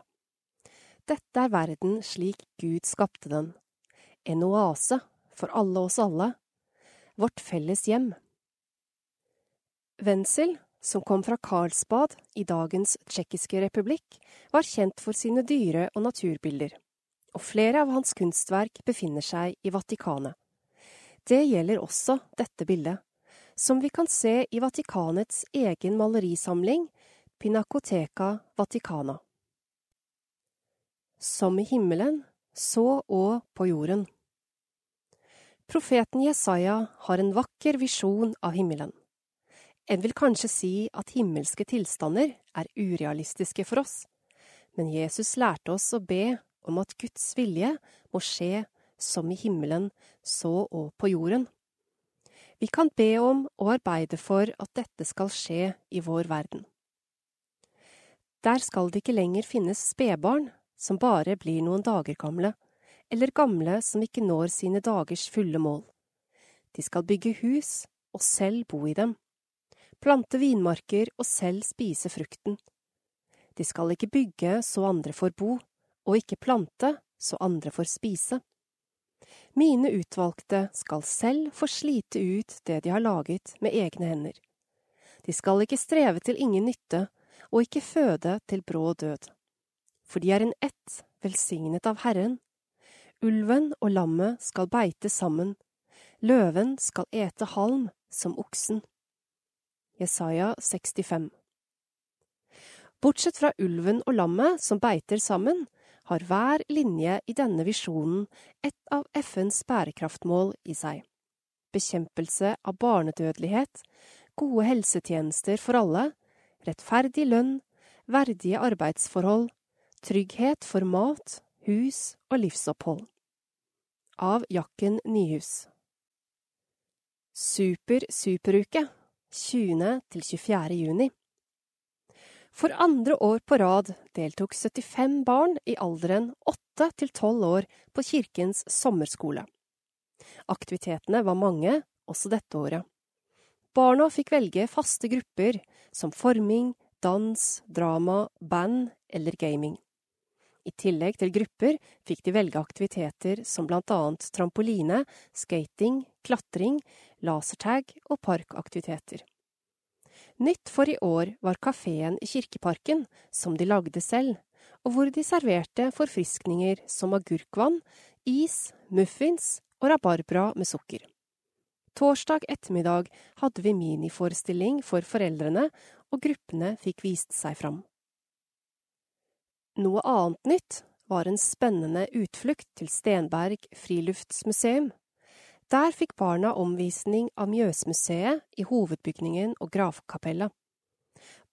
Speaker 1: Dette er verden slik Gud skapte den, en oase for alle oss alle, vårt felles hjem. Wenzel, som kom fra Karlsbad i dagens tsjekkiske republikk, var kjent for sine dyre- og naturbilder, og flere av hans kunstverk befinner seg i Vatikanet. Det gjelder også dette bildet, som vi kan se i Vatikanets egen malerisamling, Pinacoteca Vaticana. Som i himmelen, så og på jorden. Profeten Jesaja har en vakker visjon av himmelen. En vil kanskje si at himmelske tilstander er urealistiske for oss, men Jesus lærte oss å be om at Guds vilje må skje som i himmelen, så og på jorden. Vi kan be om og arbeide for at dette skal skje i vår verden. Der skal det ikke lenger finnes spedbarn som bare blir noen dager gamle, eller gamle som ikke når sine dagers fulle mål. De skal bygge hus og selv bo i dem, plante vinmarker og selv spise frukten. De skal ikke bygge så andre får bo, og ikke plante så andre får spise. Mine utvalgte skal selv få slite ut det de har laget med egne hender. De skal ikke streve til ingen nytte og ikke føde til brå død for de er en ett, velsignet av Herren. Ulven og lammet skal beite sammen, løven skal ete halm som oksen. Jesaja 65 Bortsett fra ulven og lammet som beiter sammen, har hver linje i denne visjonen et av FNs bærekraftmål i seg. Bekjempelse av barnedødelighet, gode helsetjenester for alle, rettferdig lønn, verdige arbeidsforhold, Trygghet for mat, hus og livsopphold. Av Jakken Nyhus. Super-superuke 20. til 24. juni. For andre år på rad deltok 75 barn i alderen 8 til 12 år på kirkens sommerskole. Aktivitetene var mange, også dette året. Barna fikk velge faste grupper som forming, dans, drama, band eller gaming. I tillegg til grupper fikk de velge aktiviteter som blant annet trampoline, skating, klatring, lasertag og parkaktiviteter. Nytt for i år var kafeen i Kirkeparken, som de lagde selv, og hvor de serverte forfriskninger som agurkvann, is, muffins og rabarbra med sukker. Torsdag ettermiddag hadde vi miniforestilling for foreldrene, og gruppene fikk vist seg fram. Noe annet nytt var en spennende utflukt til Stenberg friluftsmuseum. Der fikk barna omvisning av Mjøsmuseet i hovedbygningen og gravkapellet.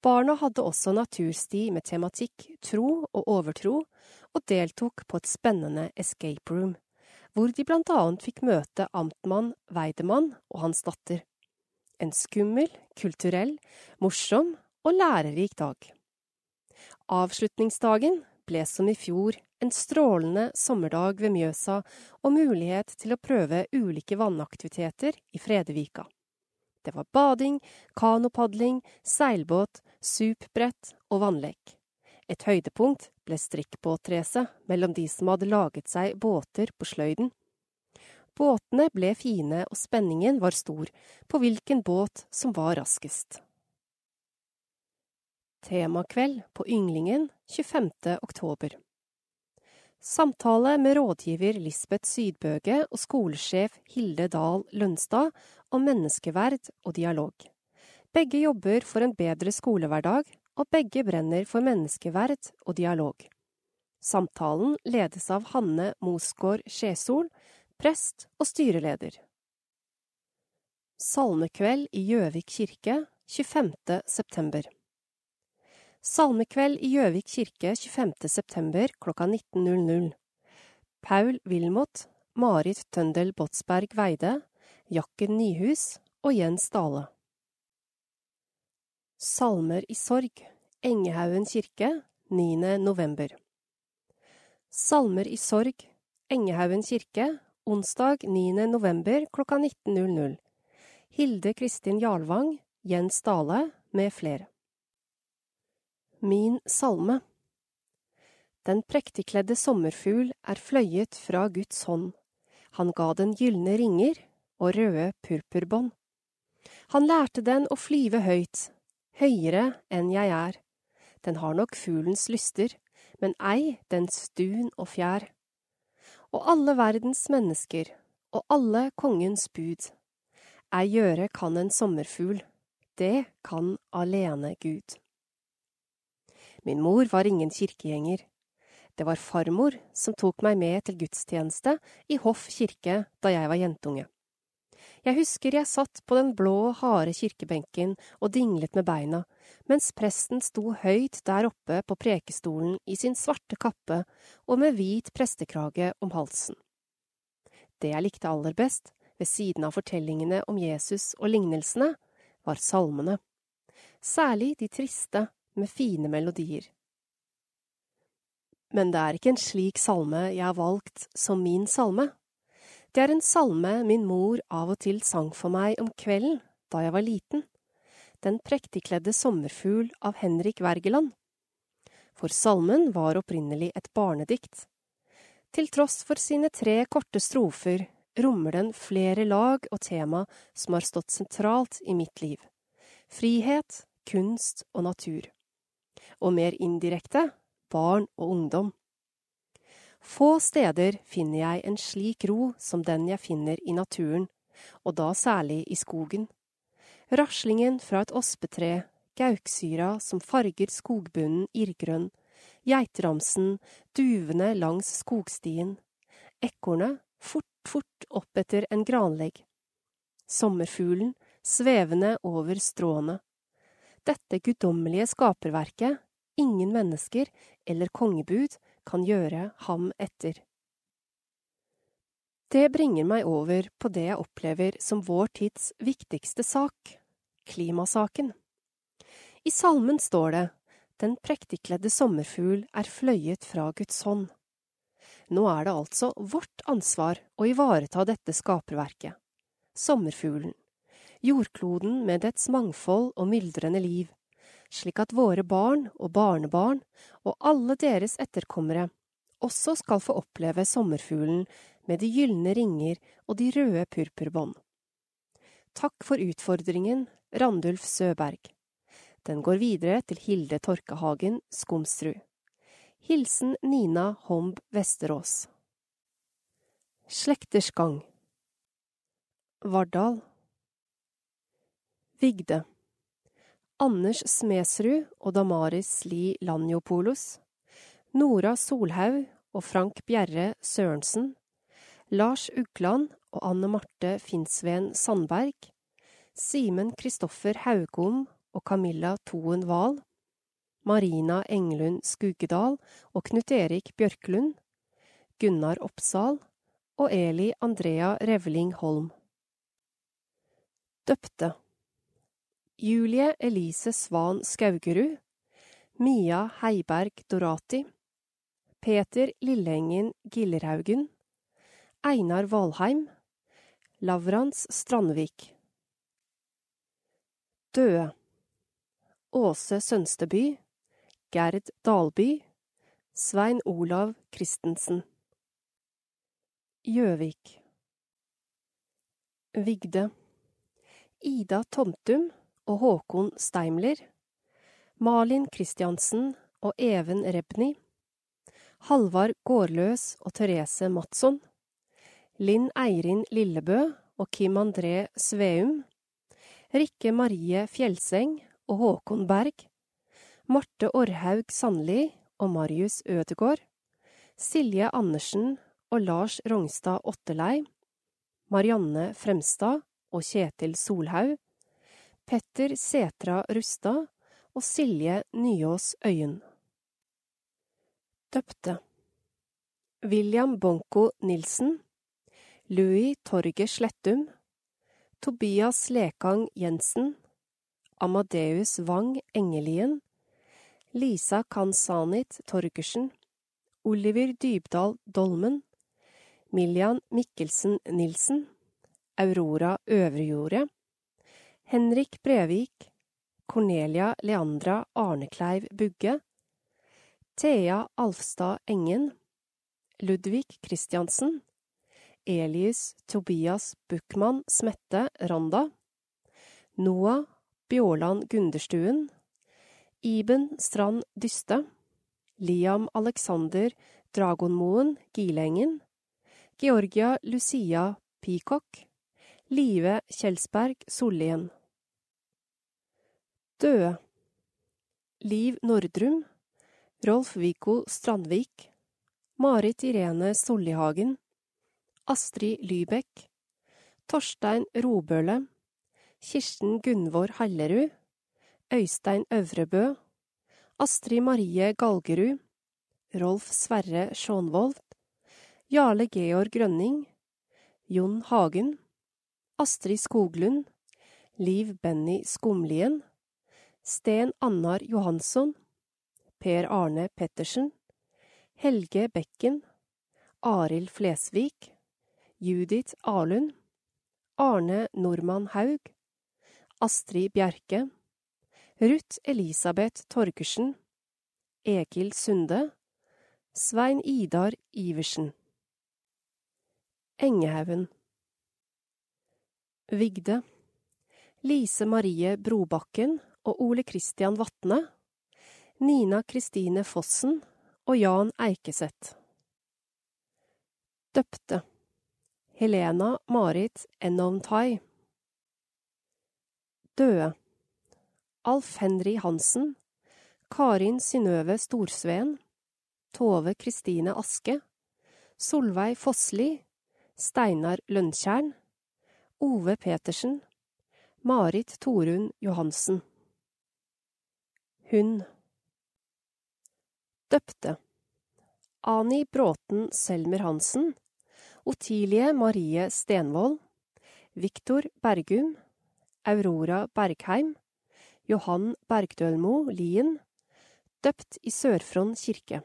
Speaker 1: Barna hadde også natursti med tematikk tro og overtro, og deltok på et spennende escape room, hvor de blant annet fikk møte amtmann Weidemann og hans datter. En skummel, kulturell, morsom og lærerik dag. Avslutningsdagen ble som i fjor en strålende sommerdag ved Mjøsa og mulighet til å prøve ulike vannaktiviteter i Fredevika. Det var bading, kanopadling, seilbåt, supbrett og vannlek. Et høydepunkt ble strikkbåtracet mellom de som hadde laget seg båter på sløyden. Båtene ble fine og spenningen var stor på hvilken båt som var raskest. Temakveld på Ynglingen 25. oktober. Samtale med rådgiver Lisbeth Sydbøge og skolesjef Hilde Dahl Lønstad om menneskeverd og dialog. Begge jobber for en bedre skolehverdag, og begge brenner for menneskeverd og dialog. Samtalen ledes av Hanne Mosgaard Skjesol, prest og styreleder. Salmekveld i Gjøvik kirke 25. september. Salmekveld i Gjøvik kirke 25. september klokka 19.00. Paul Wilmot, Marit Tøndel Båtsberg Veide, Jakken Nyhus og Jens Dale. Salmer i sorg, Engehaugen kirke, 9. november. Salmer i sorg, Engehaugen kirke, onsdag 9. november klokka 19.00. Hilde Kristin Jarlvang, Jens Dale med flere. Min salme Den prektigkledde sommerfugl er fløyet fra Guds hånd. Han ga den gylne ringer og røde purpurbånd. Han lærte den å flyve høyt, høyere enn jeg er. Den har nok fuglens lyster, men ei dens dun og fjær. Og alle verdens mennesker, og alle kongens bud. Ei gjøre kan en sommerfugl, det kan alene Gud. Min mor var ingen kirkegjenger. Det var farmor som tok meg med til gudstjeneste i Hoff kirke da jeg var jentunge. Jeg husker jeg satt på den blå, harde kirkebenken og dinglet med beina, mens presten sto høyt der oppe på prekestolen i sin svarte kappe og med hvit prestekrage om halsen. Det jeg likte aller best, ved siden av fortellingene om Jesus og lignelsene, var salmene. Særlig de triste, med fine melodier. Men det er ikke en slik salme jeg har valgt som min salme. Det er en salme min mor av og til sang for meg om kvelden da jeg var liten, Den prektigkledde sommerfugl av Henrik Wergeland. For salmen var opprinnelig et barnedikt. Til tross for sine tre korte strofer rommer den flere lag og tema som har stått sentralt i mitt liv. Frihet, kunst og natur. Og mer indirekte barn og ungdom. Få steder finner jeg en slik ro som den jeg finner i naturen, og da særlig i skogen. Raslingen fra et ospetre, gauksyra som farger skogbunnen irrgrønn, geitramsen, duvene langs skogstien, ekornet fort, fort opp etter en granlegg, sommerfuglen svevende over stråene. Dette guddommelige skaperverket, ingen mennesker eller kongebud kan gjøre ham etter. Det bringer meg over på det jeg opplever som vår tids viktigste sak, klimasaken. I salmen står det Den prektigkledde sommerfugl er fløyet fra Guds hånd. Nå er det altså vårt ansvar å ivareta dette skaperverket, sommerfuglen, jordkloden med dets mangfold og myldrende liv, slik at våre barn og barnebarn og alle deres etterkommere også skal få oppleve sommerfuglen med de gylne ringer og de røde purpurbånd. Takk for utfordringen, Randulf Søberg. Den går videre til Hilde Torkehagen, Skomsrud. Hilsen Nina Homb Vesterås. Slekters gang Vardal Vigde Anders Smedsrud og Damaris Li Lanjopolos, Nora Solhaug og Frank Bjerre Sørensen, Lars Ugland og Anne Marte Finnsveen Sandberg, Simen Kristoffer Haugom og Camilla Toen Wahl, Marina Englund Skugedal og Knut Erik Bjørklund, Gunnar Oppsal og Eli Andrea Revling Holm. Døpte Julie Elise Svan Skaugerud, Mia Heiberg Dorati, Peter Lilleengen Gillerhaugen, Einar Valheim, Lavrans Strandvik. Døde Åse Sønsteby, Gerd Dalby, Svein Olav Christensen. Gjøvik Vigde Ida Tomtum og Håkon Steimler, Malin Christiansen og Even Rebny, Halvard Gårdløs og Therese Madsson, Linn Eirin Lillebø og Kim André Sveum, Rikke Marie Fjelseng og Håkon Berg, Marte Orhaug Sandli og Marius Ødegård, Silje Andersen og Lars Rognstad Otterlei, Marianne Fremstad og Kjetil Solhaug, Petter Setra Rustad og Silje Nyås Øyen. Døpte. William Bonko Nilsen. Louis Torget Slettum. Tobias Lekang Jensen. Amadeus Wang Engelien. Lisa Kansanit Torgersen, Oliver Dybdahl Dolmen, Miljan Mikkelsen Nilsen, Aurora Øvrejordet, Henrik Brevik, Cornelia Leandra Arnekleiv Bugge, Thea Alfstad Engen, Ludvig Christiansen, Elius Tobias Buchmann Smette Randa, Noah Bjåland Gunderstuen, Iben Strand Dyste, Liam Alexander Dragonmoen Gilengen, Georgia Lucia Peacock, Live Kjelsberg Sollien. Døde Liv Nordrum, Rolf-Viggo Strandvik, Marit Irene Sollihagen, Astrid Lybekk, Torstein Robøle, Kirsten Gunvor Hallerud, Øystein Øvrebø, Astrid Marie Galgerud, Rolf Sverre Sjånvold, Jarle Georg Grønning, Jon Hagen, Astrid Skoglund, Liv Benny Skumlien, Sten Annar Johansson, Per Arne Pettersen, Helge Bekken, Arild Flesvig, Judith Arlund, Arne Normann Haug, Astrid Bjerke, Ruth Elisabeth Torgersen, Egil Sunde, Svein Idar Iversen. Engehaugen Vigde Lise Marie Brobakken og Ole Christian Vatne, Nina Kristine Fossen og Jan Eikeseth. Døpte Helena Marit Enovntai. Døde Alf Henry Hansen, Karin Synnøve Storsveen, Tove Kristine Aske, Solveig Fossli, Steinar Løntjern, Ove Petersen, Marit Torunn Johansen. Hun Døpte Ani Bråten Selmer Hansen, Otilie Marie Stenvold, Viktor Bergum, Aurora Bergheim, Johan Bergdølmo Lien, døpt i Sør-Fron kirke.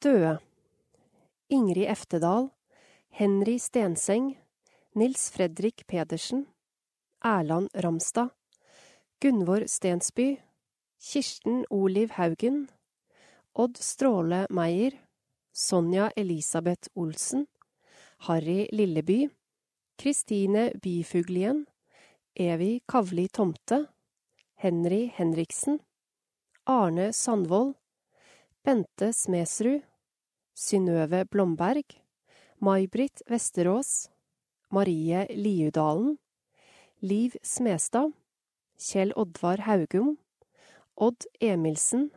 Speaker 1: Døde Ingrid Eftedal, Henry Stenseng, Nils Fredrik Pedersen, Erland Ramstad, Gunvor Stensby, Kirsten Oliv Haugen, Odd Stråle Meyer, Sonja Elisabeth Olsen, Harry Lilleby, Kristine Byfuglien, Evy Kavli Tomte, Henry Henriksen, Arne Sandvold, Bente Smedsrud, Synnøve Blomberg, May-Britt Vesterås, Marie Liudalen, Liv Smestad, Kjell Oddvar Haugum, Odd Emilsen,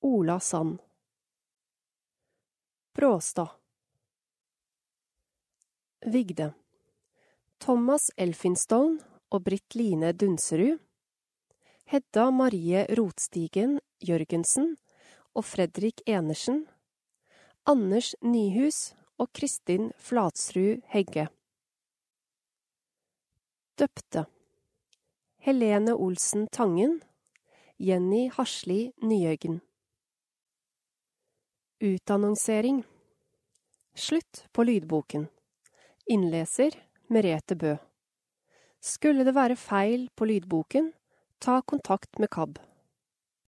Speaker 1: Ola Sand. Bråstad. Vigde. Thomas Elfinstone og Britt Line Dunserud Hedda Marie Rotstigen Jørgensen og Fredrik Enersen. Anders Nyhus og Kristin Flatsrud Hegge Døpte Helene Olsen Tangen Jenny Hasli Nyhøgen Utannonsering Slutt på lydboken. Innleser Merete Bø. Skulle det være feil på lydboken, ta kontakt med KAB.